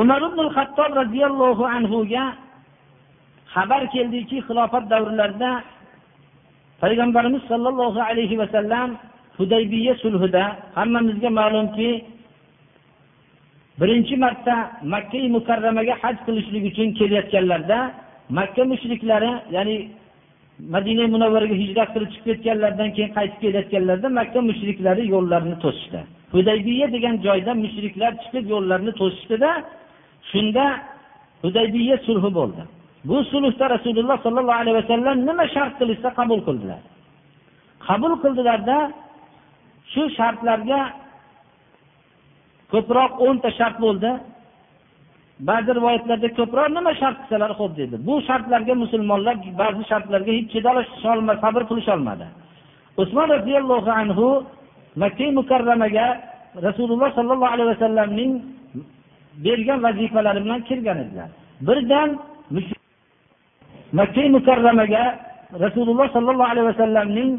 Umar ibn hattob roziyallohu anhuga xabar keldiki xilofat davrlarida payg'ambarimiz sollallohu alayhi vasallam hudaybiya sulhida hammamizga ma'lumki birinchi marta makka mukarramaga haj qilishlik uchun kelayotganlarida makka mushriklari ya'ni madina munavvaraga hijrat qilib chiqib ketganlaridan keyin qaytib kelayotganlarida makka mushriklari yo'llarini to'sishdi. Hudaybiya degan joyda mushriklar chiqib yo'llarini to'sishdida shunda hudaybiya sulhi bo'ldi. Bu sulhda rasululloh sollallohu alayhi vasallam nima shart qilishsa qabul qildilar. Qabul qildilarda shu shartlarga ko'proq o'nta shart bo'ldi. Ba'zi rivoyatlarda ko'proq nima shart qilsalar ho'p dedi. Bu shartlarga musulmonlar ba'zi shartlarga hech chidolisholmadi sabr qilisholmadi. Usmon roziyallohu anhu makka mukarramaga rasululloh sollallohu alayhi vasallamning bergan vazifalari bilan kirgan edilar. Birdan makka mukarramaga rasululloh sollallohu alayhi vasallamning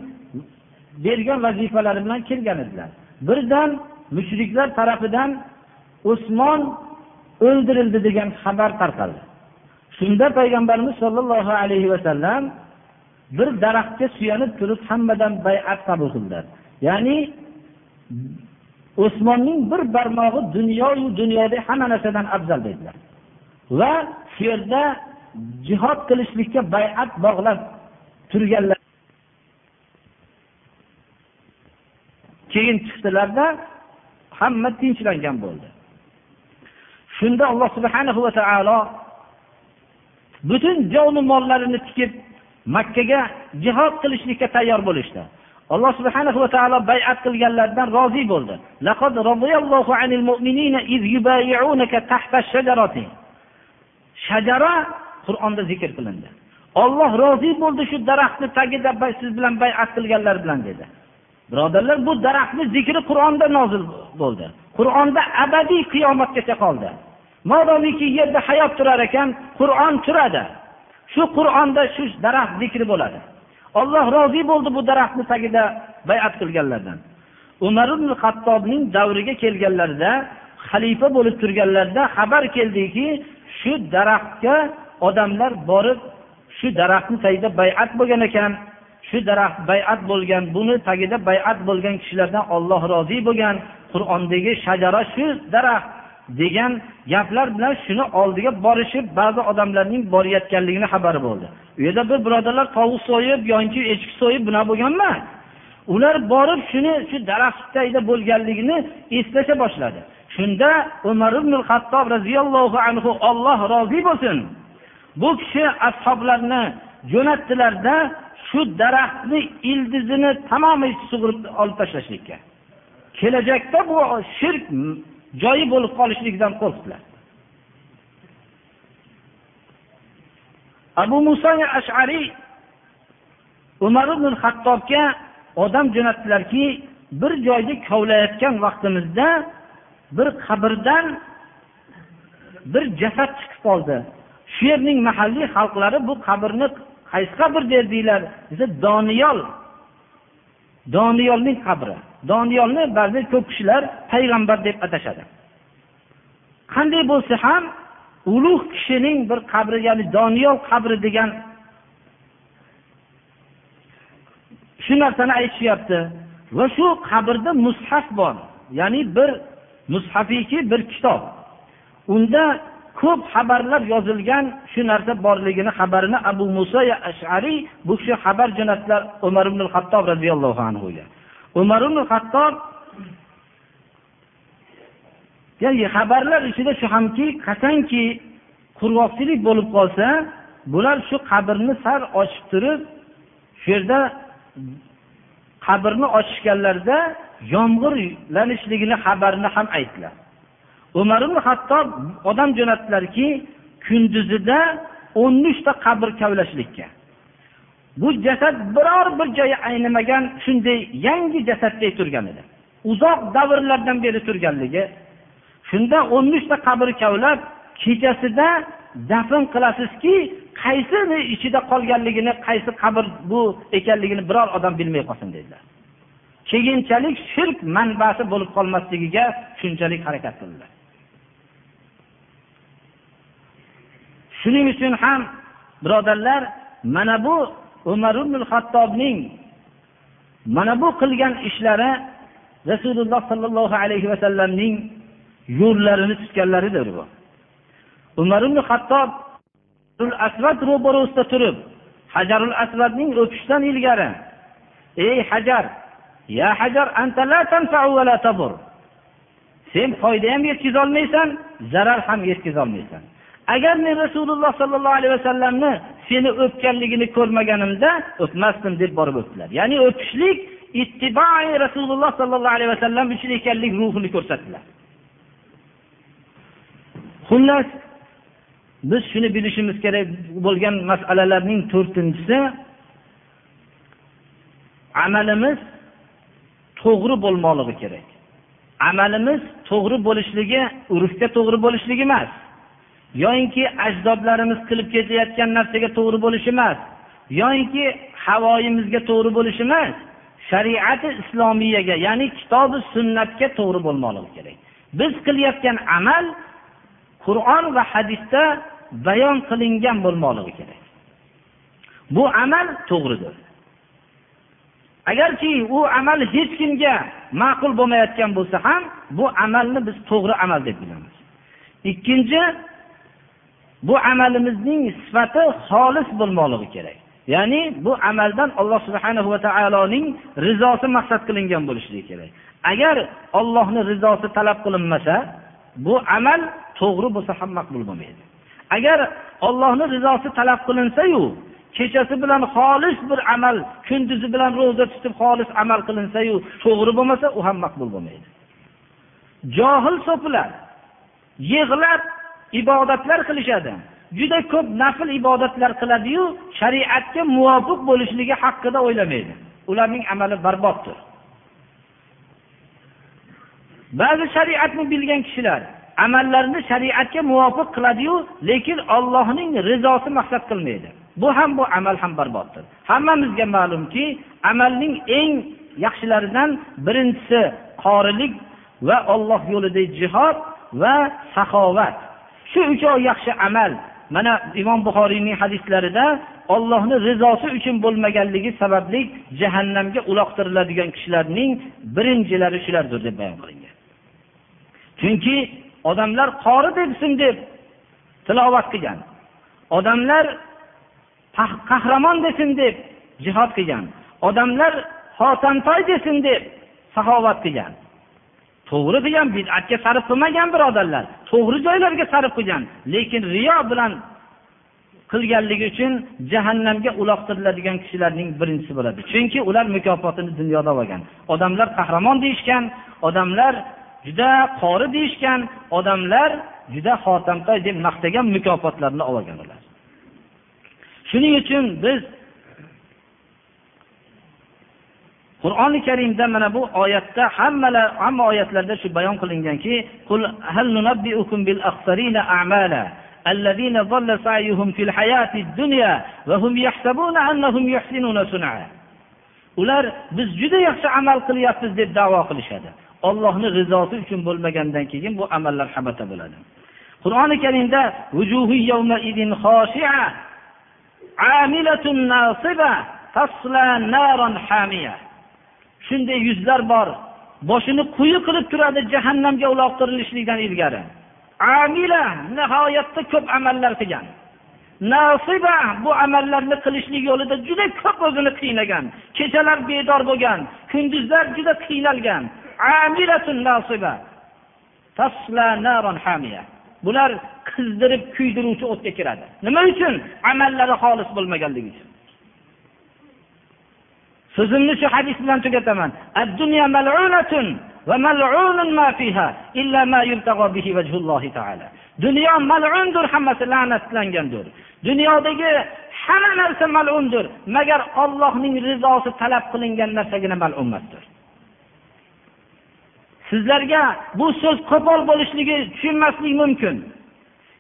bergan vazifalari bilan kirgan edilar. Birdan mushriklar tarafidan usmon o'ldirildi degan xabar tarqaldi. Shunda payg'ambarimiz sollallohu alayhi vasallam bir daraxtga suyanib turib hammadan bayat qabul qildilar. Ya'ni usmonning bir barmog'i dunyoyu dunyoda hamma narsadan afzal dedilar. Va shu yerda jihod qilishlikka bayat bog'lab turganlar. Keyin chiqdilarda hamma tinchlangan bo'ldi. Shunda alloh subhanahu va taolo butun jonu mollarini tikib makkaga jihod qilishlikka tayyor bo'lishdi. Alloh subhanahu va taolo bayat qilganlardan rozi bo'ldi. Shajara qur'onda zikr qilindi. Olloh rozi bo'ldi shu daraxtni tagida siz bilan bayat qilganlar bilan dedi. Birodarlar bu daraxtni zikri qur'onda nozil bo'ldi. Qur'onda abadiy qiyomatgacha qoldi. Modomiki yerda hayot turar ekan qur'on turadi. Shu qur'onda shu daraxt zikri bo'ladi. Olloh rozi bo'ldi bu daraxtni tagida bayat qilganlardan. Umar ibn hattobning davriga kelganlarida xalifa bo'lib turganlarida xabar keldiki shu daraxtga odamlar borib shu daraxtni tagida bayat bo'lgan ekan. Shu daraxt bayat bo'lgan buni tagida bayat bo'lgan kishilardan olloh rozi bo'lgan. Qur'ondagi shajara shu daraxt degan gaplar bilan shuni oldiga borishib ba'zi odamlarning borayotganligini xabari bo'ldi. U yerda bir birodarlar tovuq so'yib yoki echki so'yib bunaqa bo'lgan emas ular borib shuni shu daraxt tagida bo'lganligini eslasha boshladi. Shunda umar ibn hattob roziyallohu anhu olloh rozi bo'lsin. Bu kishi ashoblarni jo'natdilarda shu daraxtni ildizini tamomiy sug'urib olib tashlashlikka. Kelajakda bu shirk joyi bo'lib qolishligidan qo'rqdilar. Abu muso ashariy umar ibn hattobga odam jo'natdilarki bir joyda kovlayotgan vaqtimizda bir qabrdan bir jasad chiqib qoldi. Shu yerning mahalliy xalqlari bu qabrni qaysi qabr derdinglar desa doniyol doniyolning qabri. Doniyolni ba'zi ko'p kishilar payg'ambar deb atashadi. Qanday bo'lsa ham ulug' kishining bir qabri ya'ni doniyol qabri degan shu narsani aytishyapti. Va shu qabrda mushaf bor. Ya'ni bir mushafiki bir kitob. Unda ko'p xabarlar yozilgan shu narsa borligini xabarini abu muso ashariy bu kishi xabar jo'natdilar umar ibn hattob roziyallohu anhuga. Umar ibn hattob ya'ni xabarlar ichida shu hamki qachonki qurg'oqchilik bo'lib qolsa bular shu qabrni sal ochib turib shu yerda qabrni ochishganlarida yomg'irlanishligini xabarini ham aytdilar. Umar ibn hattob odam jo'natdilarki kunduzida o'n uchta qabr kavlashlikka. Bu jasad biror bir joyi aynimagan shunday yangi jasadday turgan edi. Uzoq davrlardan beri turganligi shunda o'n uchta qabr kavlab kechasida dafn qilasizki qaysini ichida qolganligini qaysi qabr bu ekanligini biror odam bilmay qolsin dedilar. Keyinchalik shirk manbasi bo'lib qolmasligiga shunchalik harakat qildilar. Shuning uchun ham birodarlar mana bu umar ibn hattobning mana bu qilgan ishlari rasululloh sollallohu alayhi vasallamning yo'llarini tutganlaridir bu. Umar ibn hattob asvad ro'barasida turib hajarul asvadning o'tishdan ilgari ey hajar ya hajar anta la va la tadur sen foyda ham yetkazolmaysan zarar ham yetkazolmaysan agar men rasululloh sollallohu alayhi vasallamni seni o'pganligini ko'rmaganimda o'pmasdim deb borib o'pdilar ya'ni o'pishlik ittiboi rasululloh sollallohu alayhi vasallam uchun ekanlik ruhini ko'rsatdilar. Xullas biz shuni bilishimiz kerak bo'lgan masalalarning to'rtinchisi amalimiz to'g'ri bo'lmoqligi kerak. Amalimiz to'g'ri bo'lishligi urfga to'g'ri bo'lishligi emas. Yoyinki ajdodlarimiz qilib ketayotgan narsaga to'g'ri bo'lishi emas. Yoyinki havoyimizga to'g'ri bo'lishi emas. Shariati islomiyaga ya'ni kitobi sunnatga to'g'ri bo'lmoqligi kerak. Biz qilayotgan amal qur'on va hadisda bayon qilingan bo'lmoqligi kerak. Bu amal to'g'ridir. Agarki u amal hech kimga ma'qul bo'lmayotgan bo'lsa ham bu amalni biz to'g'ri amal deb bilamiz. Ikkinchi bu amalimizning sifati xolis bo'lmoqligi kerak. Ya'ni bu amaldan alloh subhanahu va taoloning rizosi maqsad qilingan bo'lishligi kerak. Agar ollohni rizosi talab qilinmasa bu amal to'g'ri bo'lsa ham maqbul bo'lmaydi. Agar ollohni rizosi talab qilinsayu kechasi bilan xolis bir amal kunduzi bilan ro'za tutib xolis amal qilinsayu to'g'ri bo'lmasa u ham maqbul bo'lmaydi. Johil so'pilar yig'lab ibodatlar qilishadi. Juda ko'p nafl ibodatlar qiladiyu shariatga muvofiq bo'lishligi haqida o'ylamaydi. Ularning amali barboddir. Ba'zi shariatni bilgan kishilar amallarini shariatga muvofiq qiladiyu lekin ollohning rizosi maqsad qilmaydi. Bu ham bu amal ham barboddir. Hammamizga ma'lumki amalning eng yaxshilaridan birinchisi qorilik va olloh yo'lida jihod va saxovat. Shu uchov yaxshi amal. Mana imom buxoriyning hadislarida ollohni rizosi uchun bo'lmaganligi sababli jahannamga uloqtiriladigan kishilarning birinchilari shulardir deb bayon qilingan. Chunki odamlar qori debsin deb tilovat qilgan. Odamlar qahramon desin deb jihod qilgan. Odamlar xotamtoy desin deb saxovat qilgan. To'g'ri degan bidatga sarf qilmagan birodarlar. To'g'ri joylarga sarf qilgan. Lekin riyo bilan qilganligi uchun jahannamga uloqtiriladigan kishilarning birinchisi bo'ladi. Chunki ular mukofotini dunyoda olgan. Odamlar qahramon deyishgan odamlar juda qori deyishgan odamlar juda xotamtoy deb maqtagan mukofotlarni olgan ular. Shuning uchun biz qur'oni karimda mana bu oyatda hammalar hamma oyatlarda shu bayon qilinganki الذين ضل سعيهم في الحياة الدنيا وهم يحسبون أنهم يحسنون صنعا ular biz juda yaxshi amal qilyapmiz deb da'vo qilishadi. Ollohni rizosi uchun bo'lmagandan keyin bu amallar habata bo'ladi. Qur'oni karimda amilatun nasiba tasla naran hamiya shunday yuzlar bor. Boshini quyi qilib turadi jahannamga uloqtirilishlikdan ilgari. Amila nihoyatda ko'p amallar qilgan. Nasiba bu amallarni qilishlik yo'lida juda ko'p o'zini qiynagan. Kechalar bedor bo'lgan kunduzlar juda qiynalgan. Amilatun nasiba. Bular qizdirib kuydiruvchi o'tga kiradi. Nima uchun? Amallari xolis bo'lmaganligi uchun. So'zimni shu hadis bilan tugataman. Dunyo malundir hammasi la'natlangandir. Dunyodagi hamma narsa malundir. Magar ollohning rizosi talab qilingan narsagina malun emasdir sizlarga bu so'z qo'pol bo'lishligi tushunmaslik mumkin.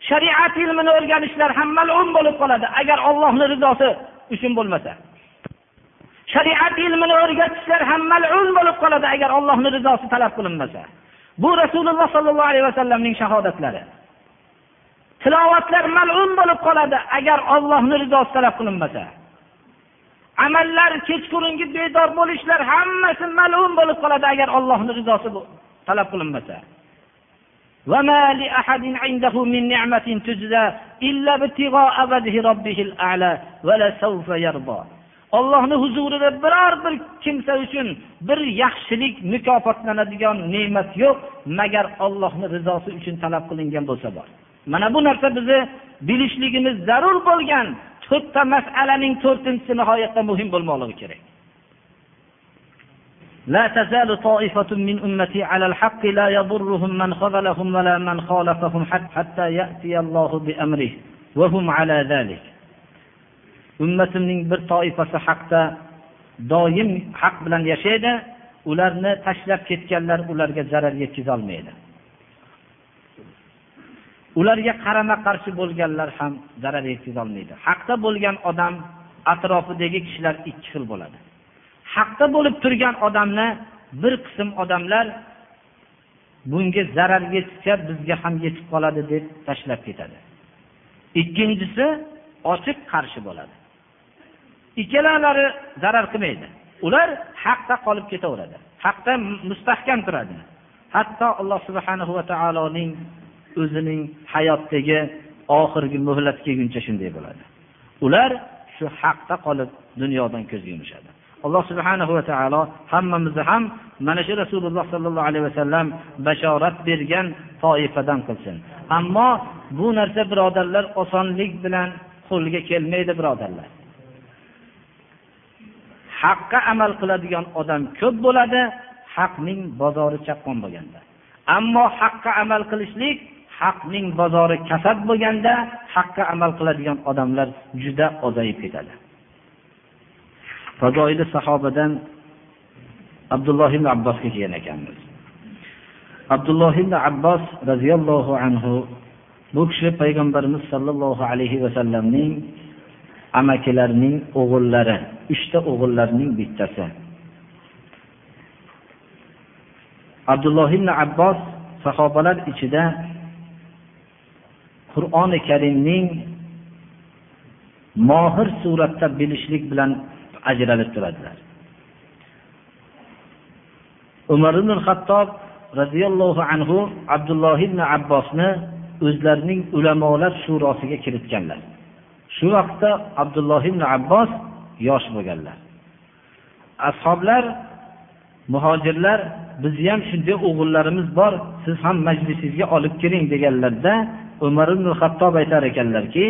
Shariat ilmini o'rganishlar ham malun bo'lib qoladi agar ollohni rizosi uchun bo'lmasa. shariat ilmini o'rgatishlar ham malun bo'lib qoladi agar ollohni rizosi talab qilinmasa bu rasululloh sollallohu alayhi vasallamning shahodatlari tilovatlar malun bo'lib qoladi agar ollohni rizosi talab qilinmasa amallar kechqurungi bedor bo'lishlar hammasi malun bo'lib qoladi agar ollohni rizosi talab qilinmasa وما لأحد عنده من نعمة تجزى إلا ابتغاء وجه ربه الأعلى ولسوف يرضى ollohni huzurida biror bir kimsa uchun bir yaxshilik mukofotlanadigan ne'mat yo'q magar ollohni rizosi uchun talab qilingan bo'lsa bor mana bu narsa bizni bilishligimiz zarur bo'lgan to'rtta masalaning to'rtinchisi nihoyatda muhim bo'lmoqligi kerak لا تزال طائفة من أمتي على الحق لا يضرهم من خذلهم ولا من خالفهم حتى يأتي الله بأمره وهم على ذلك ummatimning bir toifasi haqda doim haq bilan yashaydi ularni tashlab ketganlar ularga zarar yetkazolmaydi. Ularga qarama qarshi bo'lganlar ham zarar yetkazolmaydi. Haqda bo'lgan odam atrofidagi kishilar ikki xil bo'ladi. Haqda bo'lib turgan odamni bir qism odamlar bunga zarar yetsa bizga ham yetib qoladi deb tashlab ketadi. Ikkinchisi ochiq qarshi bo'ladi. Ikkalalari zarar qilmaydi. Ular haqda qolib ketaveradi. Haqda mustahkam turadi. Hatto alloh subhanahu va taoloning o'zining hayotdagi oxirgi muhlat kelguncha shunday bo'ladi. Ular shu haqda qolib dunyodan ko'z yumishadi. Alloh subhanahu va taolo hammamizni ham mana shu rasululloh sollallohu alayhi vasallam bashorat bergan toifadan qilsin. Ammo bu narsa birodarlar osonlik bilan qo'lga kelmaydi birodarlar. Haqqa amal qiladigan odam ko'p bo'ladi haqning bozori chaqqon bo'lganda. Ammo haqqa amal qilishlik haqning bozori kasad bo'lganda haqqa amal qiladigan odamlar juda ozayib ketadi. Fazoili sahobadan abdulloh ibn abbosga kelgan ekanmiz. Abdulloh ibn abbos roziyallohu anhu bu kishi payg'ambarimiz sollallohu alayhi vasallamning amakilarning o'g'illari uchta o'g'illarining bittasi. Abdulloh ibn abbos sahobalar ichida qur'oni karimning mohir suratda bilishlik bilan ajralib turadilar. Umar ibn hattob roziyallohu anhu abdulloh ibn abbosni o'zlarining ulamolar shurosiga kiritganlar. Shu vaqtda abdulloh ibn abbos yosh bo'lganlar. Ashoblar muhojirlar bizni ham shunday o'g'illarimiz bor siz ham majlisingizga olib kiring deganlarda umar ibn hattob aytar ekanlarki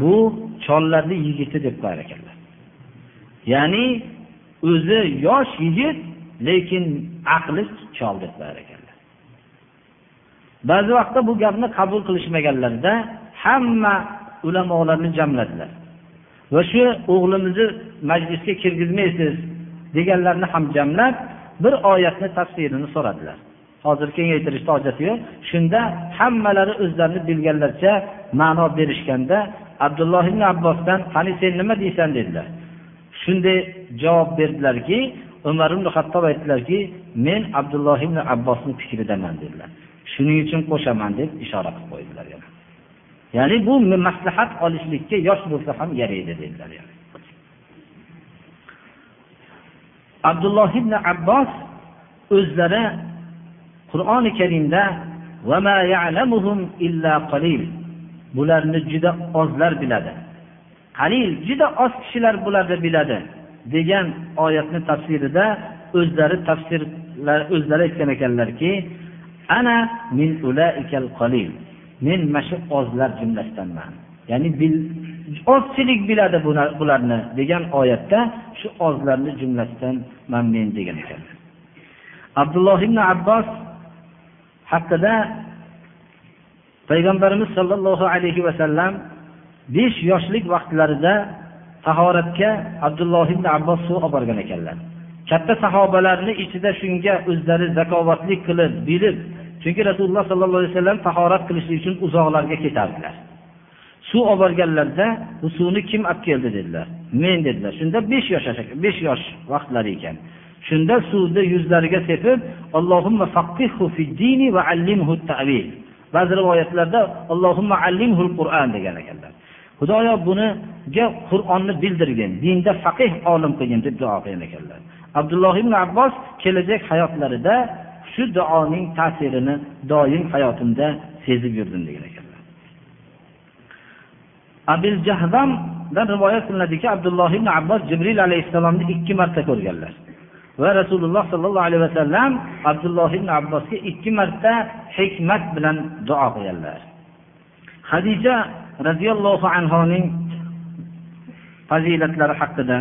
bu chollarni yigiti deb qo'yar ekanlar. Ya'ni o'zi yosh yigit lekin aqli chol deb qo'yar ekan ba'zi vaqtda bu gapni qabul qilishmaganlarida hamma ulamolarni jamladilar. Va shu o'g'limizni majlisga kirgizmaysiz deganlarni ham jamlab bir oyatni tafsirini so'radilar. Hozir kengaytirishni hojati yo'q. Shunda hammalari o'zlarini bilganlaricha ma'no berishganda abdulloh ibn abbosdan qani sen nima deysan? dedilar. Shunday javob berdilarki umar ibn hattob aytdilarki men abdulloh ibn abbosni fikridaman dedilar. Shuning uchun qo'shaman deb ishora qilib qo'ydilar ya'ni bu maslahat olishlikka yosh bo'lsa ham yaraydi dedilar abdulloh ibn abbos o'zlari qur'oni karimda bularni juda ozlar biladi. Qalil juda oz kishilar bularni biladi degan oyatni tafsirida o'zlari tafsirlar o'zlari aytgan ekanlarki ana min ulaikal qalil. Men mana shu ozlar jumlasidanman. Ya'ni bil, ozchilik biladi bularni degan oyatda shu ozlarni jumlasidan man men degan ekan. Abdulloh ibn abbos haqida payg'ambarimiz sollallohu alayhi vasallam besh yoshlik vaqtlarida tahoratga abdulloh ibn abbos suv olib borgan ekanlar. Katta sahobalarni ichida shunga o'zlari zakovatlik qilib bilib chunki rasululloh sollallohu alayhi vasallam tahorat qilishlik uchun uzoqlarga ketardilar. Suv olib borganlarida bu suvni kim olib keldi? dedilar. Men dedilar. Shunda besh yosh besh yosh vaqtlari ekan. Shunda suvni yuzlariga sepib allohimma va allimhu ta'vil ba'zi rivoyatlarda allohimma allimhul qur'an degan ekanlar. Xudoyo buniga qur'onni bildirgin dinda faqih olim qilgin deb duo qilgan ekanlar. Abdulloh ibn abbos kelajak hayotlarida shu duoning ta'sirini doim hayotimda sezib yurdim degan ekanlar. Abil jahdamdan rivoyat qilinadiki abdulloh ibn abbos jibril alayhissalomni ikki marta ko'rganlar. Va rasululloh sollallohu alayhi vasallam abdulloh ibn abbosga ikki marta hikmat bilan duo qilganlar. Hadija roziyallohu anhoning fazilatlari haqida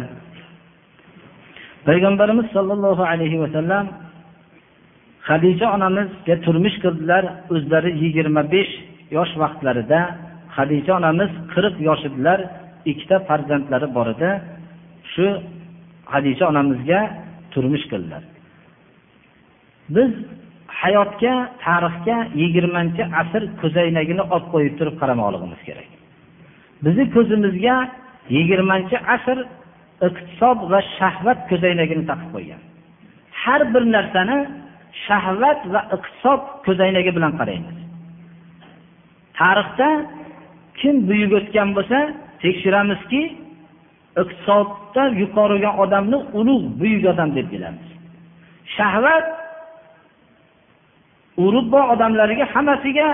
payg'ambarimiz sollallohu alayhi vasallam hadisha onamizga turmush qildilar o'zlari yigirma besh yosh vaqtlarida. Hadisha onamiz qirq yosh edilar ikkita farzandlari bor edi. Shu hadisha onamizga turmush qildilar. Biz hayotga tarixga yigirmanchi asr ko'zoynagini olib qo'yib turib qaramoqligimiz kerak. Bizni ko'zimizga yigirmanchi asr iqtisod va shahvat ko'zoynagini taqib qo'ygan. Har bir narsani shahvat va iqtisod ko'zoynagi bilan qaraymiz. Tarixda kim buyuk o'tgan bo'lsa tekshiramizki iqtisodda yuqoriga odamni ulug' buyuk odam deb bilamiz. Shahvat urubbo odamlariga hammasiga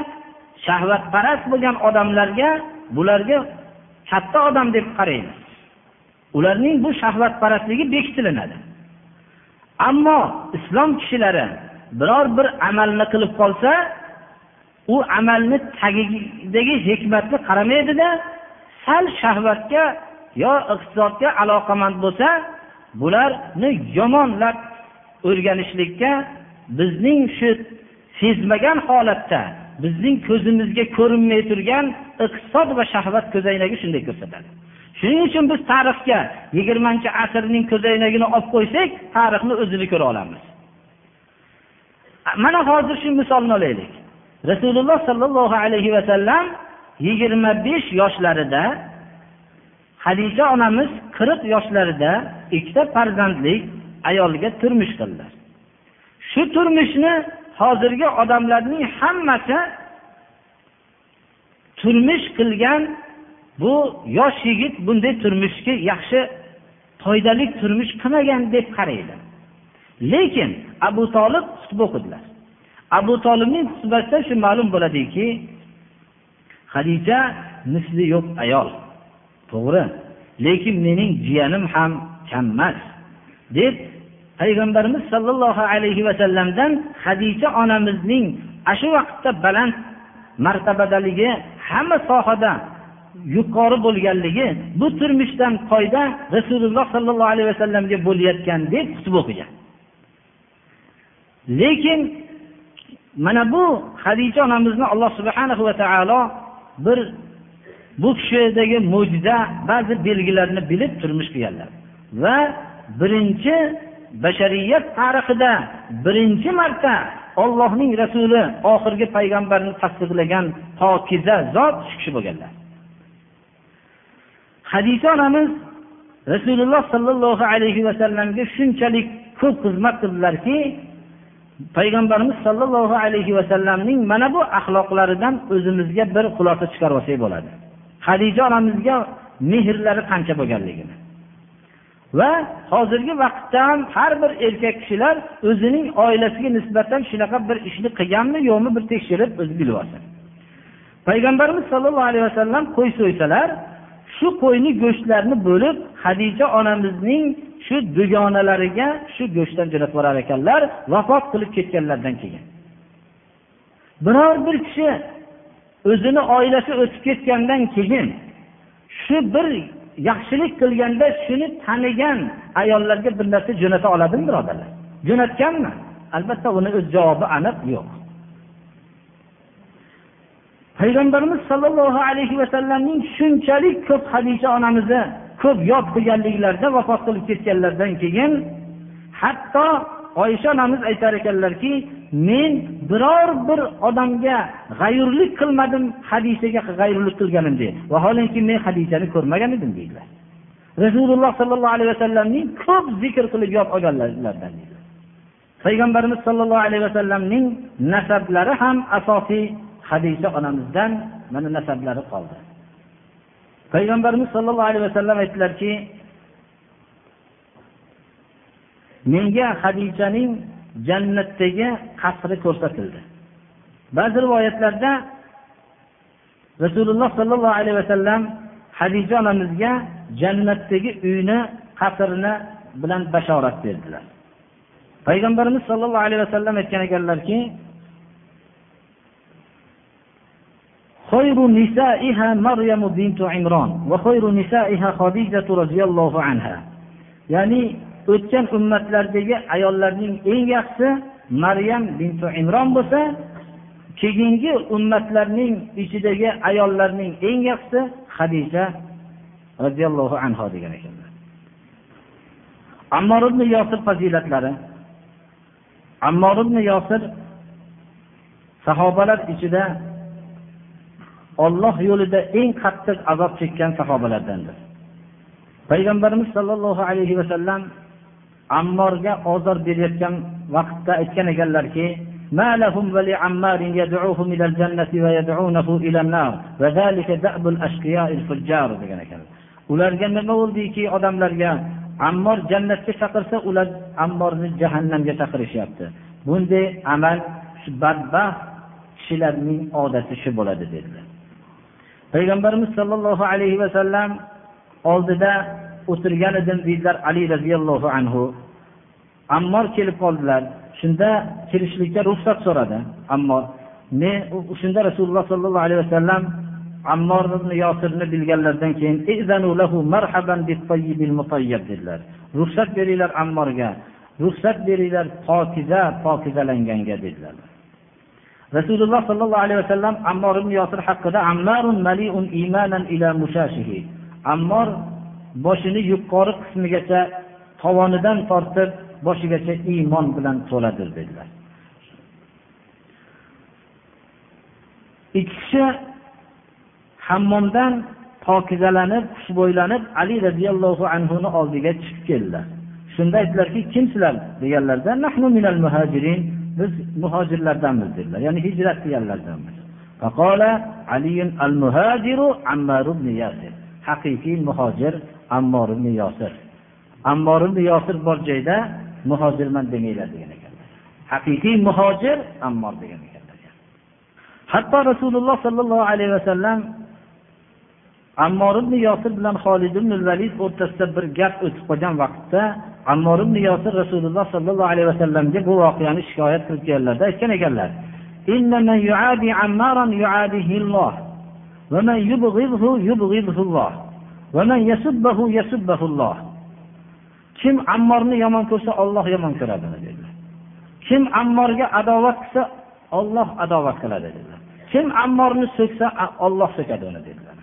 shahvatparast bo'lgan odamlarga bularga katta odam deb qaraymiz. Ularning bu shahvatparastligi bekitilinadi ammo islom kishilari biror bir amalni qilib qolsa u amalni tagidagi hikmatni qaramaydida sal shahvatga yo iqtisodga aloqamand bo'lsa bularni yomonlab o'rganishlikka bizning shu sezmagan holatda bizning ko'zimizga ko'rinmay turgan iqtisod va shahvat ko'zoynagi shunday ko'rsatadi. Shuning uchun biz tarixga yigirmanchi asrning ko'zoynagini olib qo'ysak tarixni o'zini ko'ra olamiz. Mana hozir shu misolni olaylik. Rasululloh sollallohu alayhi vasallam yigirma besh yoshlarida hadisha onamiz qirq yoshlarida ikkita farzandli ayolga turmush qildilar shu turmushni hozirgi odamlarning hammasi turmush qilgan bu yosh yigit bunday turmushga yaxshi foydali turmush qilmagan deb qaraydi. Lekin abu tolib xutba o'qidilar. Abu tolibning xutbasidan shu ma'lum bo'ladiki hadija misli yo'q ayol. To'g'ri lekin mening jiyanim ham kammas deb payg'ambarimiz sollallohu alayhi vasallamdan hadisha onamizning ana shu vaqtda baland martabadaligi hamma sohada yuqori bo'lganligi bu turmushdan foyda rasululloh sollallohu alayhi vasallamga bo'layotgan deb xutba o'qigan. Lekin mana bu hadicha onamizni alloh subhanahu va taolo bir bu kishidagi mo'jiza ba'zi belgilarni bilib turmush qilganlar. Va birinchi bashariyat tarixida birinchi marta ollohning rasuli oxirgi payg'ambarni tasdiqlagan pokiza zot shu kishi bo'lganlar. Hadisa onamiz rasululloh sollallohu alayhi vasallamga shunchalik ko'p xizmat qildilarki payg'ambarimiz sollallohu alayhi vasallamning mana bu axloqlaridan o'zimizga bir xulosa chiqarib olsak bo'ladi. Hadija onamizga mehrlari qancha bo'lganligini. Va hozirgi vaqtda ham har bir erkak kishilar o'zining oilasiga nisbatan shunaqa bir ishni qilganmi yo'qmi bir tekshirib o'zi bilib olsin payg'ambarimiz sollallohu alayhi vasallam qo'y so'ysalar shu qo'yni go'shtlarini bo'lib hadija onamizning shu dugonalariga shu go'shtdan jo'natib yuborar ekanlar vafot qilib ketganlaridan keyin. Biror bir kishi o'zini oilasi o'tib ketgandan keyin shu bir yaxshilik qilganda shuni tanigan ayollarga bir narsa jo'nata oladimi birodarlar? Jo'natganmi? Albatta uni o'z javobi aniq yo'q. Payg'ambarimiz sollallohu alayhi vasallamning shunchalik ko'p hadisha onamizni ko'p yod qilganliklarida vafot qilib ketganlaridan keyin hatto oysha onamiz aytar ekanlarki men biror bir odamga g'ayurlik qilmadim hadisaga g'ayurlik qilganim deydi vaholanki men hadisani ko'rmagan edim deydilar. Rasululloh sollallohu alayhi vasallamning ko'p zikr qilib yod olganlaridan payg'ambarimiz sollallohu alayhi vasallamning nasablari ham asosiy hadisha onamizdan mana nasablari qoldi. Payg'ambarimiz sollallohu alayhi vasallam aytdilarki menga hadichaning jannatdagi qasri ko'rsatildi. Ba'zi rivoyatlarda rasululloh sollallohu alayhi vasallam hadija onamizga jannatdagi uyni qasrini bilan bashorat berdilar. Payg'ambarimiz sollallohu alayhi vasallam aytgan ekanlarki خير نسائها مريم بنت عمران وخير نسائها خديجة رضي الله عنها ya'ni o'tgan ummatlardagi ayollarning eng yaxshisi maryam bintu imron bo'lsa keyingi ummatlarning ichidagi ayollarning eng yaxshisi hadija roziyallohu anhu degan ekanlar ammor ibn yosir fazilatlari ammor ibn yosir sahobalar ichida olloh yo'lida eng qattiq azob chekkan sahobalardandir payg'ambarimiz sollallohu alayhi vasallam ammorga ozor berayotgan vaqtda aytgan ekanlarki ما لهم ولعمار يدعوهم إلى الجنة ويدعونه إلى النار وذلك دأب الأشقياء الفجار degan ekanlar ularga nima bo'ldiki odamlarga ammor jannatga chaqirsa ular ammorni jahannamga chaqirishyapti bunday amal shu badbaxt kishilarning odati shu bo'ladi dedilar Payg'ambarimiz sollallohu alayhi vasallam oldida o'tirgan edim deydilar ali roziyallohu anhu. Ammor kelib qoldilar. Shunda kirishlikka ruxsat so'radi ammor. Men shunda rasululloh sollallohu alayhi vasallam ammor ibn yosirni bilganlaridan keyin dedilar. Ruxsat beringlar ammorga ruxsat beringlar pokiza pokizalanganga dedilar. Rasululloh sollallohu alayhi vasallam ammor ibn yosir haqida ammarun maliun imanan ila mushashihi. Ammor boshini yuqori qismigacha tovonidan tortib boshigacha iymon bilan to'ladir dedilar. Ikki kishi hammomdan pokizalanib xushbo'ylanib ali roziyallohu anhuni oldiga chiqib keldilar. Shunda aytdilarki kimsizlar? deganlarida biz muhojirlardanmiz dedilar. Ya'ni hijrat qilganlardanmiz haqiqiy muhojir ammor ibn yosir ammor ibn yosir bor joyda muhojirman demanglar degan ekanlar haqiqiy muhojir ammor degan ekanlar hatto rasululloh sollallohu alayhi vasallam ammor ibn yosir bilan holid ibn valid o'rtasida bir gap o'tib qolgan vaqtda ammor ibn yosir rasululloh sollallohu alayhi vasallamga bu voqeani shikoyat qilib kelganlarda aytgan ekanlar ومن يبغضه يبغضه الله ومن يسبه يسبه الله kim ammorni yomon ko'rsa olloh yomon ko'radi dedilar kim ammorga adovat qilsa olloh adovat qiladi dedilar kim ammorni so'ksa olloh so'kadi uni dedilar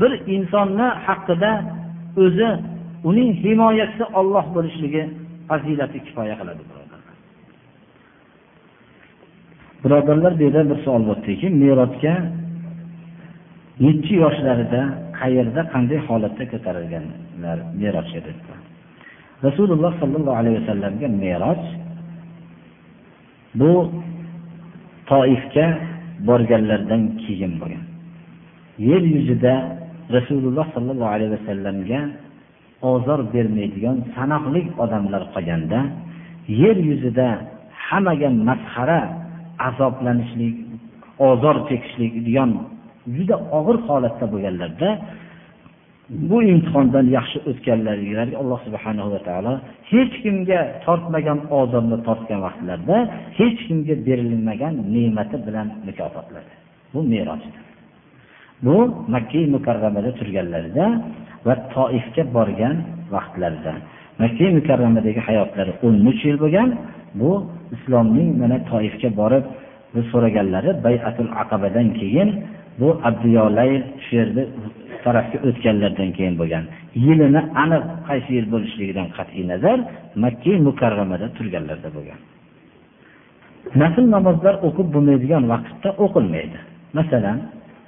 bir insonni haqida o'zi uning himoyachisi olloh bo'lishligi fazilati kifoya qiladi birodarlar. Birodarlar bu yerda bir savol bo'lyaptiki merosga nechi yoshlarida qayerda qanday holatda ko'tarilganlar merosga deb rasululloh sollallohu alayhi vasallamga meros bu toifga borganlaridan keyin bo'lgan. Yer yuzida rasululloh sollallohu alayhi vasallamga ozor bermaydigan sanoqli odamlar qolganda yer yuzida hammaga masxara azoblanishlik ozor chekishlik degan juda og'ir holatda bo'lganlarda bu imtihondan yaxshi o'tganlarga alloh subhana va taolo hech kimga tortmagan ozorni tortgan vaqtlarda hech kimga berilmagan ne'mati bilan mukofotladi bu merojdir bu makka mukarramada turganlarida va toifga borgan vaqtlarida. Makka mukarramadagi hayotlari o'n uch yil bo'lgan. Bu islomning mana toifga borib bu so'raganlari bayatul aqabadan keyin bu abdiyolay shu yerda tarafga o'tganlaridan keyin bo'lgan. Yilini aniq qaysi yil bo'lishligidan qat'iy nazar makka mukarramada turganlarida bo'lgan. Nafl namozlar o'qib bo'lmaydigan vaqtda o'qilmaydi. Masalan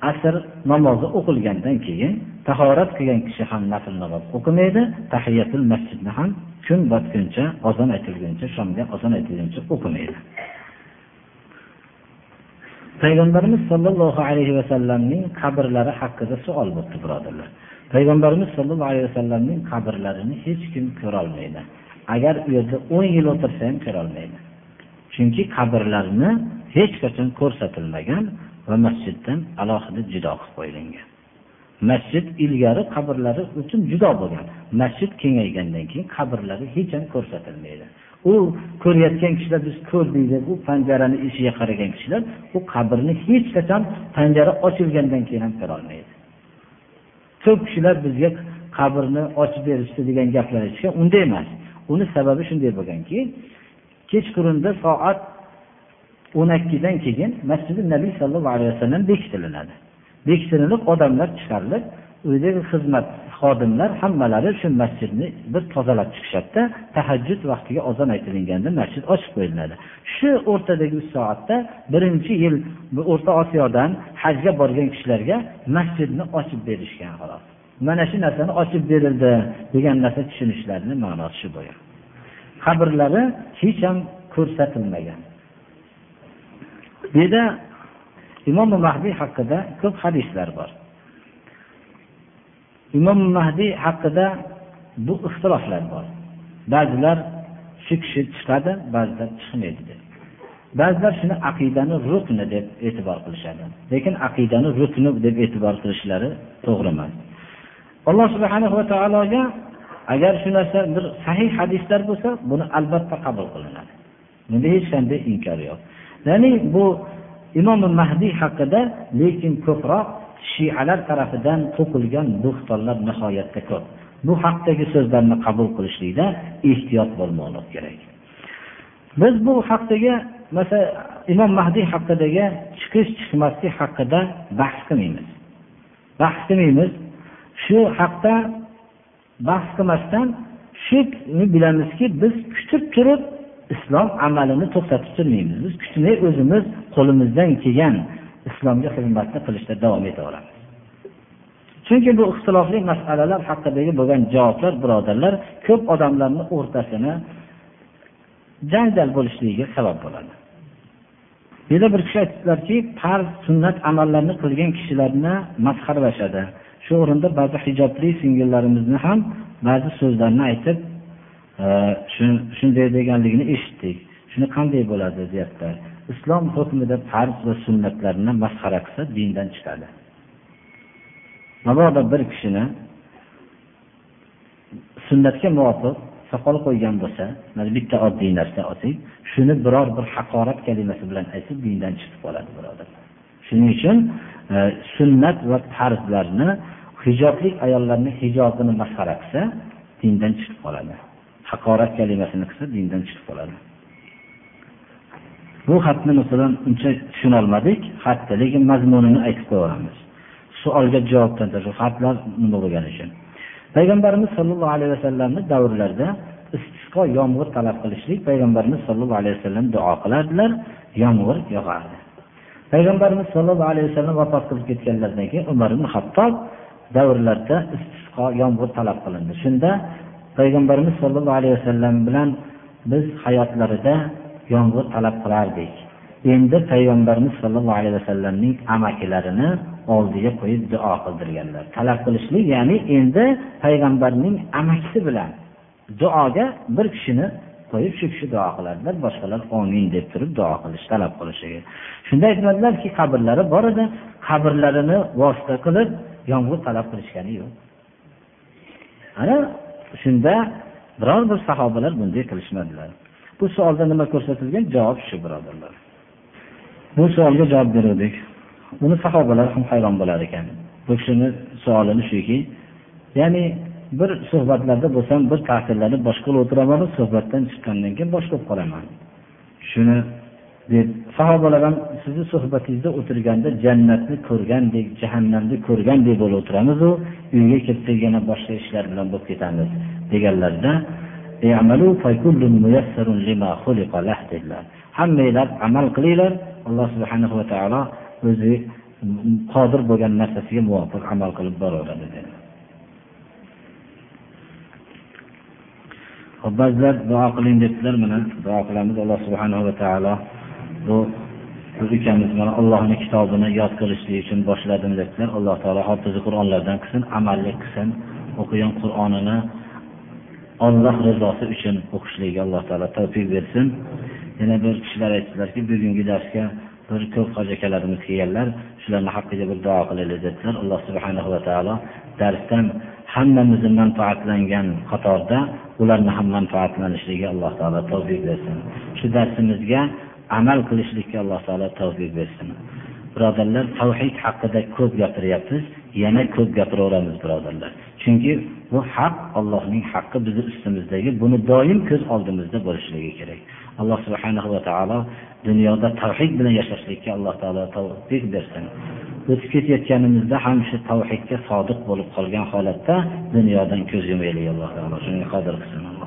asr namozi o'qilgandan keyin tahorat qilgan kishi ham nafl namoz o'qimaydi. Tahiyatul masjidni ham kun botguncha ozon aytilguncha shomga ozon aytilguncha o'qimaydi. Payg'ambarimiz sollallohu alayhi vasallamning qabrlari haqida savol bo'libdi birodarlar. Payg'ambarimiz sollallohu alayhi vasallamning qabrlarini hech kim ko'rolmaydi. Agar u yerda o'n yil o'tirsa ham ko'rolmaydi. Chunki qabrlarni hech qachon ko'rsatilmagan va masjiddan alohida judo qilib qo'yilgan. Masjid ilgari qabrlari uchun judo bo'lgan. Masjid kengaygandan keyin qabrlari hech ham ko'rsatilmaydi. U ko'rayotgan kishilar biz ko'rdik deb u panjarani eshigiga qaragan kishilar u qabrni hech qachon panjara ochilgandan keyin ham ko'rolmaydi ko'p kishilar bizga qabrni ochib berishdi degan gaplar aytishgan unday emas. Uni sababi shunday bo'lganki kechqurunda soat o'n ikkidan keyin masjidi nabiy sallallohu alayhi vasallam bekitilinadi bekitilinib odamlar chiqarilib uydagi xizmat xodimlar hammalari shu masjidni bir tozalab chiqishadida tahajjud vaqtiga ozon aytilganda masjid ochib qo'yiladi. Shu o'rtadagi uch soatda birinchi yil o'rta osiyodan hajga borgan kishilarga masjidni ochib berishgan xolos. Mana shu narsani ochib berildi degan narsa tushunishlarini ma'nosi shu bo'lgan. Qabrlari hech ham ko'rsatilmagan. Bu imom mahdiy haqida ko'p hadislar bor. Imom mahdiy haqida bu ixtiloflar bor. Ba'zilar shu kishi chiqadi ba'zilar chiqmaydi ba'zilar shuni aqidani rukni deb e'tibor qilishadi. Lekin aqidani rukni deb e'tibor qilishlari to'g'ri emas. Alloh subhanahu va taologa agar shu narsa bir sahih hadislar bo'lsa buni albatta qabul qilinadi. Bunda hech qanday inkor yo'q. Ya'ni bu imom mahdiy haqida lekin ko'proq shialar tarafidan to'qilgan bo'xtonlar nihoyatda ko'p. Bu haqdagi so'zlarni qabul qilishlikda ehtiyot bo'lmoqlik kerak. Biz bu haqdagi masalan imom mahdiy haqidagi chiqish chiqmaslik haqida bahs qilmaymiz. Bahs qilmaymiz. Shu haqda bahs qilmasdan shuni bilamizki biz kutib turib islom amalini to'xtatib turmaymiz. Biz kutmay o'zimiz qo'limizdan kelgan islomga xizmatni qilishda davom etaveramiz chunki bu ixtilofli masalalar haqidagi bo'lgan javoblar birodarlar ko'p odamlarni o'rtasini janjal bo'lishligiga sabab bo'ladi. Yana bir kishi aytdilarki farz sunnat amallarni qilgan kishilarni masxaralashadi. Shu o'rinda ba'zi hijobli singillarimizni ham ba'zi so'zlarni aytib shunday deganligini eshitdik. Shuni qanday bo'ladi deyaptilar. Islom hukmida farz va sunnatlarni masxara qilsa dindan chiqadi. Mabodo bir kishini sunnatga muvofiq soqol qo'ygan bo'lsa mana bitta oddiy narsa olsak shuni biror bir haqorat kalimasi bilan aytsa dindan chiqib qoladi birodarlar shuning uchun e, sunnat va farzlarni hijoblik ayollarni hijobini masxara qilsa dindan chiqib qoladi. Haqorat kalimasini qilsa dindan chiqib qoladi. Bu xatni masalan uncha tushunolmadik xatni lekin mazmunini aytib qo'yaveramiz. Savolga javobdan xatlar nima bo'lgani uchun? Payg'ambarimiz sollallohu alayhi vasallamni davrlarida istisqo yomg'ir talab qilishlik payg'ambarimiz sollallohu alayhi vasallam duo qilardilar yomg'ir yog'ardi. Payg'ambarimiz sollallohu alayhi vasallam vafot qilib ketganlaridan keyin umar ibn hattob davrlarida istisqo yomg'ir talab qilindi. Shunda payg'ambarimiz sollallohu alayhi vasallam bilan biz hayotlarida yomg'ir talab qilardik. Endi payg'ambarimiz sollallohu alayhi vasallamning amakilarini oldiga qo'yib duo qildirganlar. Talab qilishlik ya'ni endi payg'ambarning amakisi bilan duoga bir kishini qo'yib shu kishi duo qiladilar boshqalar omin deb turib duo qilish talab qilishligi shunda aytmadilarki qabrlari bor edi qabrlarini vosita qilib yomg'ir talab qilishgani yo'q. Ana shunda biror bir sahobalar bunday qilishmadilar. Bu savolda nima ko'rsatilgan? Javob shu birodarlar. Bu savolga javob beruvdik. Buni sahobalar ham hayron bo'lar ekan. Bu kishini savolini shuki ya'ni bir suhbatlarda bo'lsam bir ta'sirlanib boshqa o'tiraman suhbatdan chiqqandan keyin boshqa bo'lib qolaman. Shuni deb sahobalar ham sizni suhbatingizda o'tirganda jannatni ko'rgandek jahannamni ko'rgandek bo'lib o'tiramizu uyga ketsak yana boshqa ishlar bilan bo'lib ketamiz deganlarida hammanglar amal qilinglar alloh subhanahu va taolo o'zi qodir bo'lgan narsasiga muvofiq amal qilib boraveradi dedi ba'zilar duo qiling debdilar mana duo qilamiz. Alloh subhanahu va taolo bu ukamiz mana allohni kitobini yod qilishlik uchun boshladim debdilar. Alloh taolo hofizi qur'onlardan qilsin amallik qilsin o'qigan qur'onini olloh rizosi uchun o'qishligiga alloh taolo tavfiq bersin. Yana bir kishilar aytdilarki bugungi darsga bir ko'p hoji akalarimiz kelganlar shularni haqqiga bir duo qilaylik dedilar alloh subhanahu va taolo darsdan hammamizni manfaatlangan qatorda ularni ham manfaatlanishligiga alloh taolo tavfiq bersin. Shu darsimizga amal qilishlikka alloh taolo tavfiq bersin. Birodarlar tavhid haqida ko'p gapiryapmiz yana ko'p gapiraveramiz birodarlar. Chunki bu haq allohning haqqi bizni ustimizdagi buni doim ko'z oldimizda bo'lishligi kerak. Alloh subhanahu va taolo dunyoda tavhid bilan yashashlikka alloh taolo tavfiq bersin. O'tib ketayotganimizda ham shu tavhidga sodiq bo'lib qolgan holatda dunyodan ko'z yumaylik alloh taolo. Shunga qodir qilsin.